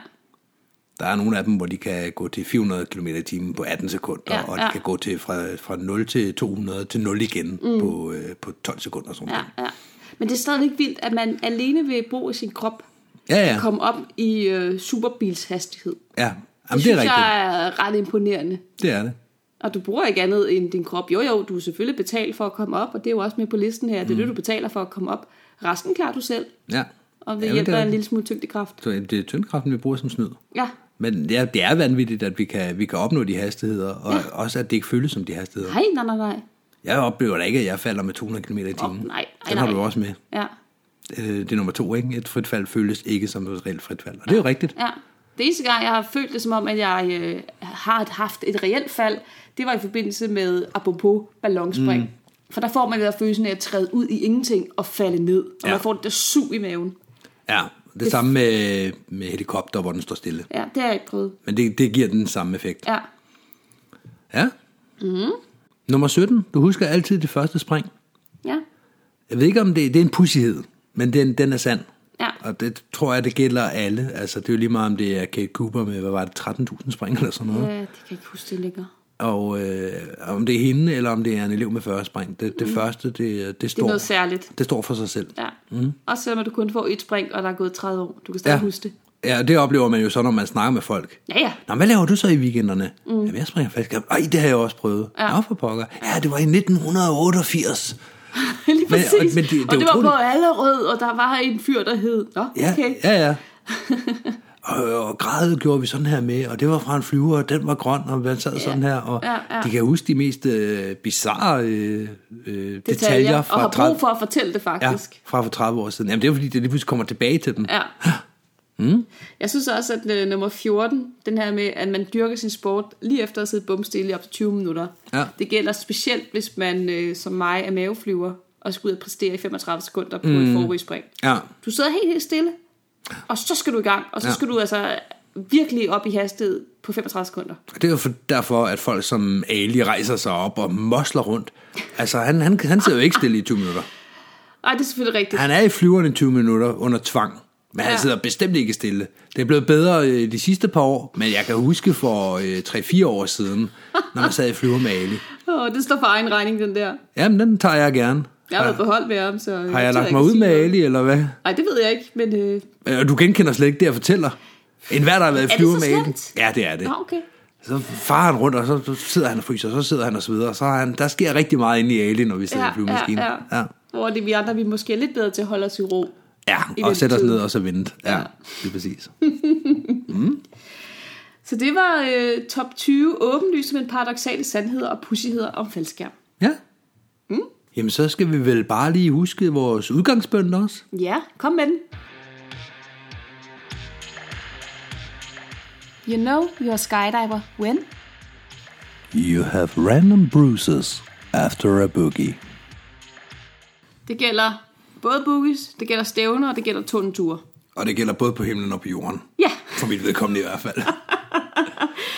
Der er nogle af dem, hvor de kan gå til 400 km i timen på 18 sekunder, Ja, og de ja. kan gå til fra, fra 0 til 200 til 0 igen mm. på, øh, på 12 sekunder. Sådan Ja, ja. Men det er stadigvæk vildt, at man alene ved brug af sin krop ja, ja. komme op i øh, superbilshastighed. ja. Det, Jamen, det synes er rigtigt. jeg er ret imponerende. Det er det. Og du bruger ikke andet end din krop. Jo, jo, du er selvfølgelig betalt for at komme op, og det er jo også med på listen her. Det er Mm. det, du betaler for at komme op. Resten klarer du selv, Ja. og ved Jamen, hjælp det er af en lille smule tyngdekraft. Det er tyndkraften, vi bruger som snyd. Ja, Men ja, det er vanvittigt, at vi kan, vi kan opnå de hastigheder, og ja. også at det ikke føles som de hastigheder. nej, nej, nej, nej. Jeg oplever da ikke, at jeg falder med 200 km i timen. Åh, nej, nej, Den har du også med. Ja, Øh, Det er nummer to, ikke? Et frit fald føles ikke som et reelt frit fald. Og det er jo rigtigt. ja. Det eneste gang, jeg har følt det som om, at jeg øh, har haft et reelt fald, det var i forbindelse med, apropos ballonspring. Mm. For der får man der følelsen af at træde ud i ingenting og falde ned. Og Ja. man får det der sug i maven. Ja, det, det samme med, med helikopter, hvor den står stille. Ja, det har jeg ikke prøvet. Men det, det giver den samme effekt. Ja, Ja. Mm. Nummer 17. Du husker altid det første spring. ja, Jeg ved ikke, om det, det er en pussighed, men den, den er sand. ja. Og det tror jeg, det gælder alle. Altså, det er jo lige meget, om det er Kate Cooper med, hvad var det, 13.000 spring eller sådan noget. Ja, det kan jeg ikke huske, det ligger. Og øh, om det er hende, eller om det er en elev med 40 spring. Det, det første, det, det, Det er står, noget særligt. det står for sig selv. Ja. Mm. Også selvom du kun får et spring, og der er gået 30 år. Du kan stadig Ja. huske det. Ja, det oplever man jo så, når man snakker med folk. Ja, ja. Nå, hvad laver du så i weekenderne? Mm. Jamen, jeg springer faktisk. Ej, det har jeg også prøvet. Ja. Nå, for pokker. Ja, det var i 1988. <laughs> Lige Men- præcis. og- men det- det og det var på Allerød, og der var en fyr, der hed... Nå, Ja, okay. ja, ja. <laughs> og, og gradet gjorde vi sådan her med, og det var fra en flyver, og den var grøn, og man sad sådan her, og Ja, ja. de kan huske de mest øh, bizarre øh, øh, detaljer, Detaljer, og fra, har 30, brug for at fortælle det ja, faktisk. fra for 30 år siden. Jamen, det er fordi, det lige pludselig kommer tilbage til dem. Ja. <gasps> Mm. Jeg synes også, at øh, nummer 14, den her med, at man dyrker sin sport lige efter at have siddet bumstille i op til 20 minutter. Ja. Det gælder specielt, hvis man øh, som mig er maveflyver og skal ud og præstere i 35 sekunder på mm. et forrigsspring. Ja, Du sidder helt, helt stille, og så skal du i gang, og så Ja. skal du altså virkelig op i hastighed på 35 sekunder. det er jo for, derfor, at folk som Ali rejser sig op og mosler rundt. Altså, han, han, han sidder jo ikke stille i 20 minutter. Ej, det er selvfølgelig rigtigt. Han er i flyveren i 20 minutter under tvang. Men han Ja. sidder bestemt ikke stille. Det er blevet bedre øh, de sidste par år, men jeg kan huske for øh, 3-4 år siden, når man sad i flyver med Ali. <laughs> Åh, det står for egen regning, den der. Jamen, den tager jeg gerne. Jeg har været på hold med ham, så... Har jeg lagt mig ud med Ali, eller hvad? Nej, det ved jeg ikke, men... Øh, Øh, Og du genkender slet ikke det, jeg fortæller. En hver, der har været i flyver med Ali. Ja, det er det. nå, okay. Så farer han rundt, og så, sidder han og fryser, og så sidder han og så videre. Så er han, der sker rigtig meget inde i Alien, når vi sidder i flyvemaskinen. ja, ja. ja. Hvor det vi andre, vi er måske lidt bedre til at holde os i ro. Ja, I og sætte os ned og så vente. Ja, Ja. ja. det er præcis. <laughs> Så det var øh, top 20 åbenlyse, men paradoxale sandheder og pussigheder om faldskærm. Ja. Mm. Jamen, så skal vi vel bare lige huske vores udgangsbønd også. Ja, kom med den. You know you're a skydiver when? You have random bruises after a boogie. Det gælder både boogies, det gælder stævner, og det gælder tundeture. Og det gælder både på himlen og på jorden. Ja, For mit vedkommende i hvert fald.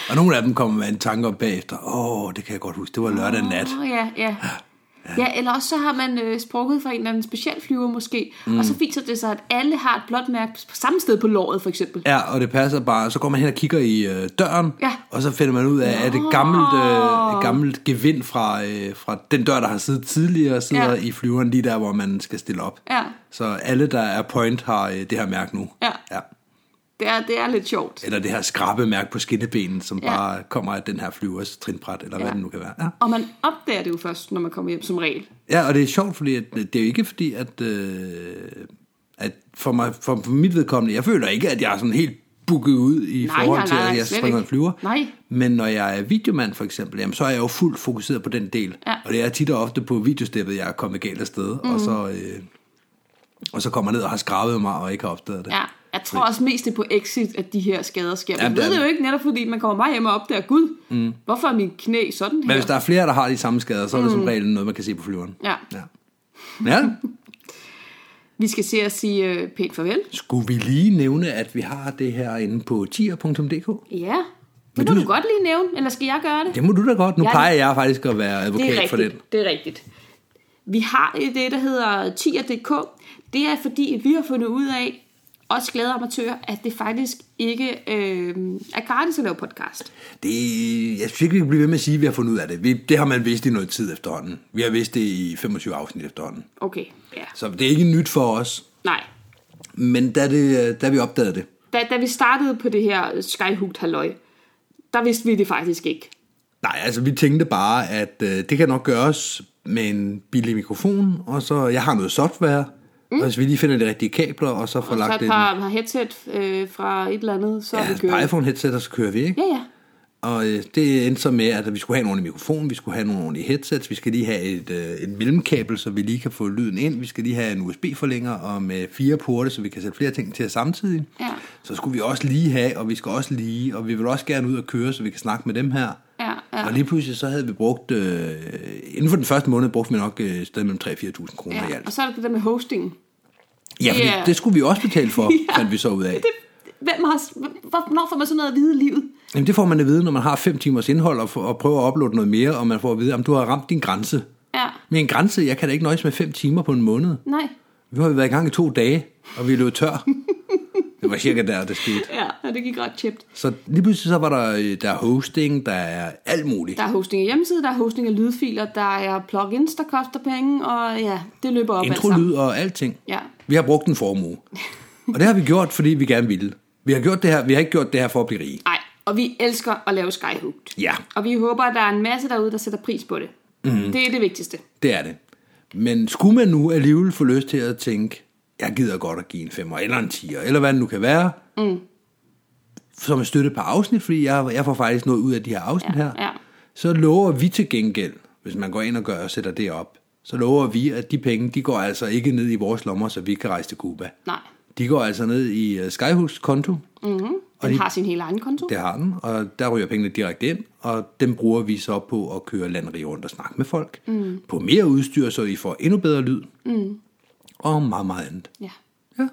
og nogle af dem kommer med en tanke op bagefter. Åh, oh, det kan jeg godt huske. Det var lørdag nat. Åh, ja, ja. Ja, eller også så har man øh, sprukket fra en eller anden specialflyver måske, mm. og så viser det sig, at alle har et blåt mærke på samme sted på låret, for eksempel. Ja, og det passer bare. Så går man hen og kigger i øh, døren, Ja. og så finder man ud af, at det gammelt, øh, et gammelt gevind fra, øh, fra den dør, der har siddet tidligere, sidder ja. i flyveren lige der, hvor man skal stille op. Ja. Så alle, der er point, har øh, det her mærke nu. Ja. ja. Det er, det er lidt sjovt. Eller det her skrabemærke på skinnebenen, som Ja. bare kommer af den her flyvers trinbræt, eller ja. hvad det nu kan være. Ja. Og man opdager det jo først, når man kommer hjem som regel. Ja, og det er sjovt, fordi at, det er jo ikke fordi, at, øh, at for, mig, for, for mit vedkommende, jeg føler ikke, at jeg er sådan helt booket ud i Nej, forhold nej, til, at jeg springer en flyver. Nej. Men når jeg er videomand for eksempel, jamen, så er jeg jo fuldt fokuseret på den del. Ja. Og det er tit og ofte på videosteppet, jeg er kommet galt af sted, mm. og, så, øh, og så kommer ned og har skravet mig og ikke har opdaget det. Ja, jeg tror også mest det er på exit, at de her skader sker. Man Jamen, ved det det jo ikke netop, fordi man kommer meget hjem og opdager, Gud, mm. hvorfor er min knæ sådan her? Men hvis der er flere, der har de samme skader, så er det som regel noget, man kan se på flyveren. Ja. Ja. ja. <laughs> Vi skal se at sige øh, pænt farvel. Skulle vi lige nævne, at vi har det her inde på tier.dk? Ja, det må du- du godt lige nævne, eller skal jeg gøre det? Det må du da godt. Nu Jeg- plejer jeg faktisk at være Det er advokat for den. rigtigt, det er rigtigt. Vi har det, der hedder tier.dk. Det er fordi, at vi har fundet ud af, os glade amatører, at det faktisk ikke øh, er gratis at lave podcast. Det, jeg synes ikke, vi kan blive ved med at sige, at vi har fundet ud af det. Vi, det har man vidst i noget tid efterhånden. Vi har vidst det i 25 afsnit efterhånden. Okay, ja. Så det er ikke nyt for os. Nej. Men da, det, da vi opdagede det, Da, da vi startede på det her skyhooked halløj, der vidste vi det faktisk ikke. nej, altså vi tænkte bare, at øh, det kan nok gøres med en billig mikrofon, og så, jeg har noget software, mm. og hvis vi lige finder de rigtige kabler, og så får Så lagt et det par, par headset øh, fra et eller andet, så ja, vi kørt. iPhone headset, og så kører vi, ikke? Ja, ja. Og øh, det endte så med, at vi skulle have en ordentlig mikrofon, vi skulle have nogle ordentlige headsets, vi skal lige have et, øh, et mellemkabel, så vi lige kan få lyden ind, vi skal lige have en USB-forlænger og med fire porte, så vi kan sætte flere ting til samtidig. Ja. Så skulle vi også lige have, og vi skal også lige, og vi vil også gerne ud og køre, så vi kan snakke med dem her. Ja, ja. Og lige pludselig så havde vi brugt, øh, inden for den første måned, brugte vi nok øh, sted mellem 3-4.000 kroner i ja. alt. Og så er der det der med hosting. Ja, fordi Ja. det skulle vi også betale for, <laughs> Ja. fandt vi så ud af. Det, hvem har, hvor- hvornår får man sådan noget at vide i livet? Jamen, det får man at vide, når man har fem timers indhold og, og prøver at uploade noget mere, og man får at vide, om du har ramt din grænse. Ja, Men en grænse, jeg kan da ikke nøjes med fem timer på en måned. nej. Vi har jo været i gang i to dage, og vi er løbet tør. <laughs> det var cirka der, det skete. Ja, ja, det gik ret chipt. Så lige pludselig så var der, øh, der er hosting, der er alt muligt. Der er hosting af hjemmeside, der er hosting af lydfiler, der er plugins, der koster penge, og ja, det løber op alt sammen. Introlyd og alting. Ja. Vi har brugt en formue. Og det har vi gjort, fordi vi gerne ville. Vi har, gjort det her, vi har ikke gjort det her for at blive rige. Nej, og vi elsker at lave skyhooked. Ja, Og vi håber, at der er en masse derude, der sætter pris på det. Mm. Det er det vigtigste. det er det. Men skulle man nu alligevel få lyst til at tænke, jeg gider godt at give en femmer, eller en tier, eller hvad det nu kan være, mm. som er støtte på afsnit, fordi jeg, jeg får faktisk noget ud af de her afsnit Ja, her, ja. så lover vi til gengæld, hvis man går ind og gør og sætter det op, så lover vi, at de penge, de går altså ikke ned i vores lommer, så vi kan rejse til Cuba. Nej. De går altså ned i uh, Skyhooks konto, Mm-hmm. Den de- har sin helt egen konto. det har den, og der ryger pengene direkte ind, og dem bruger vi så på at køre landeri rundt og snakke med folk, mm. på mere udstyr, så I får endnu bedre lyd, mm. Og meget, meget andet. Ja. Ja,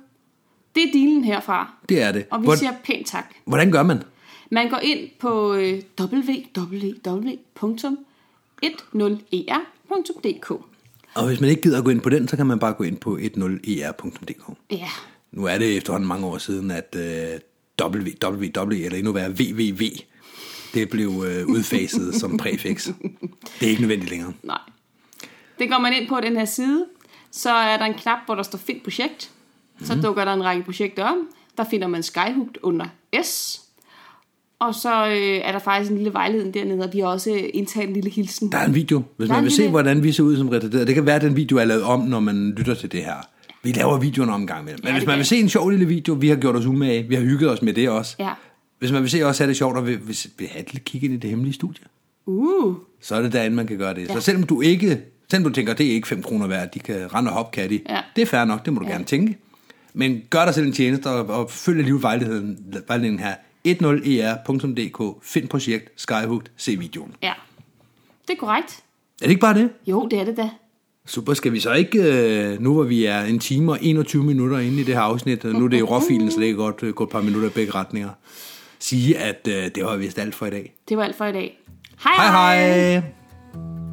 Det er dealen herfra. det er det. Og vi Hvor- siger pænt tak. Hvordan gør man? Man går ind på øh, www.10er.dk. Og hvis man ikke gider at gå ind på den, så kan man bare gå ind på 10er.dk. Ja, Nu er det efterhånden mange år siden, at uh, www, eller endnu værre www, det blev uh, udfaset som <laughs> præfix. Det er ikke nødvendigt længere. nej. Det går man ind på den her side, så er der en knap, hvor der står Find projekt. Så Mhm. dukker der en række projekter om. Der finder man Skyhooked under S. Og så øh, er der faktisk en lille vejledning dernede, og vi har også øh, indtaget en lille hilsen. Der er en video, hvis Der er man vil se, lille- hvordan vi ser ud som retarderet. Det kan være, at den video er lavet om, når man lytter til det her. Vi laver videoen om en gang imellem. Men Ja, hvis man vil se en sjov lille video, vi har gjort os umage, vi har hygget os med det også. Ja. Hvis man vil se os have det sjovt, og vil, vil, vil have et kig ind i det hemmelige studie, Uh, så er det derinde, man kan gøre det. Ja. Så selvom du ikke, selvom du tænker, det er ikke 5 kroner værd, de kan rende og hoppe kat i, Ja. det er fair nok, det må du ja. gerne tænke. Men gør dig selv en tjeneste og, og følg alligevel vejledningen, vejledningen her. 10er.dk, find projekt, Skyhooked, se videoen. ja. Det er korrekt. Er det ikke bare det? Jo, det er det da. Super, skal vi så ikke, øh, nu hvor vi er en time og 21 minutter inde i det her afsnit, nu er det i råfilen, så det kan godt øh, gå et par minutter i begge retninger, sige, at øh, det var vist alt for i dag. Det var alt for i dag. Hej Hej hej!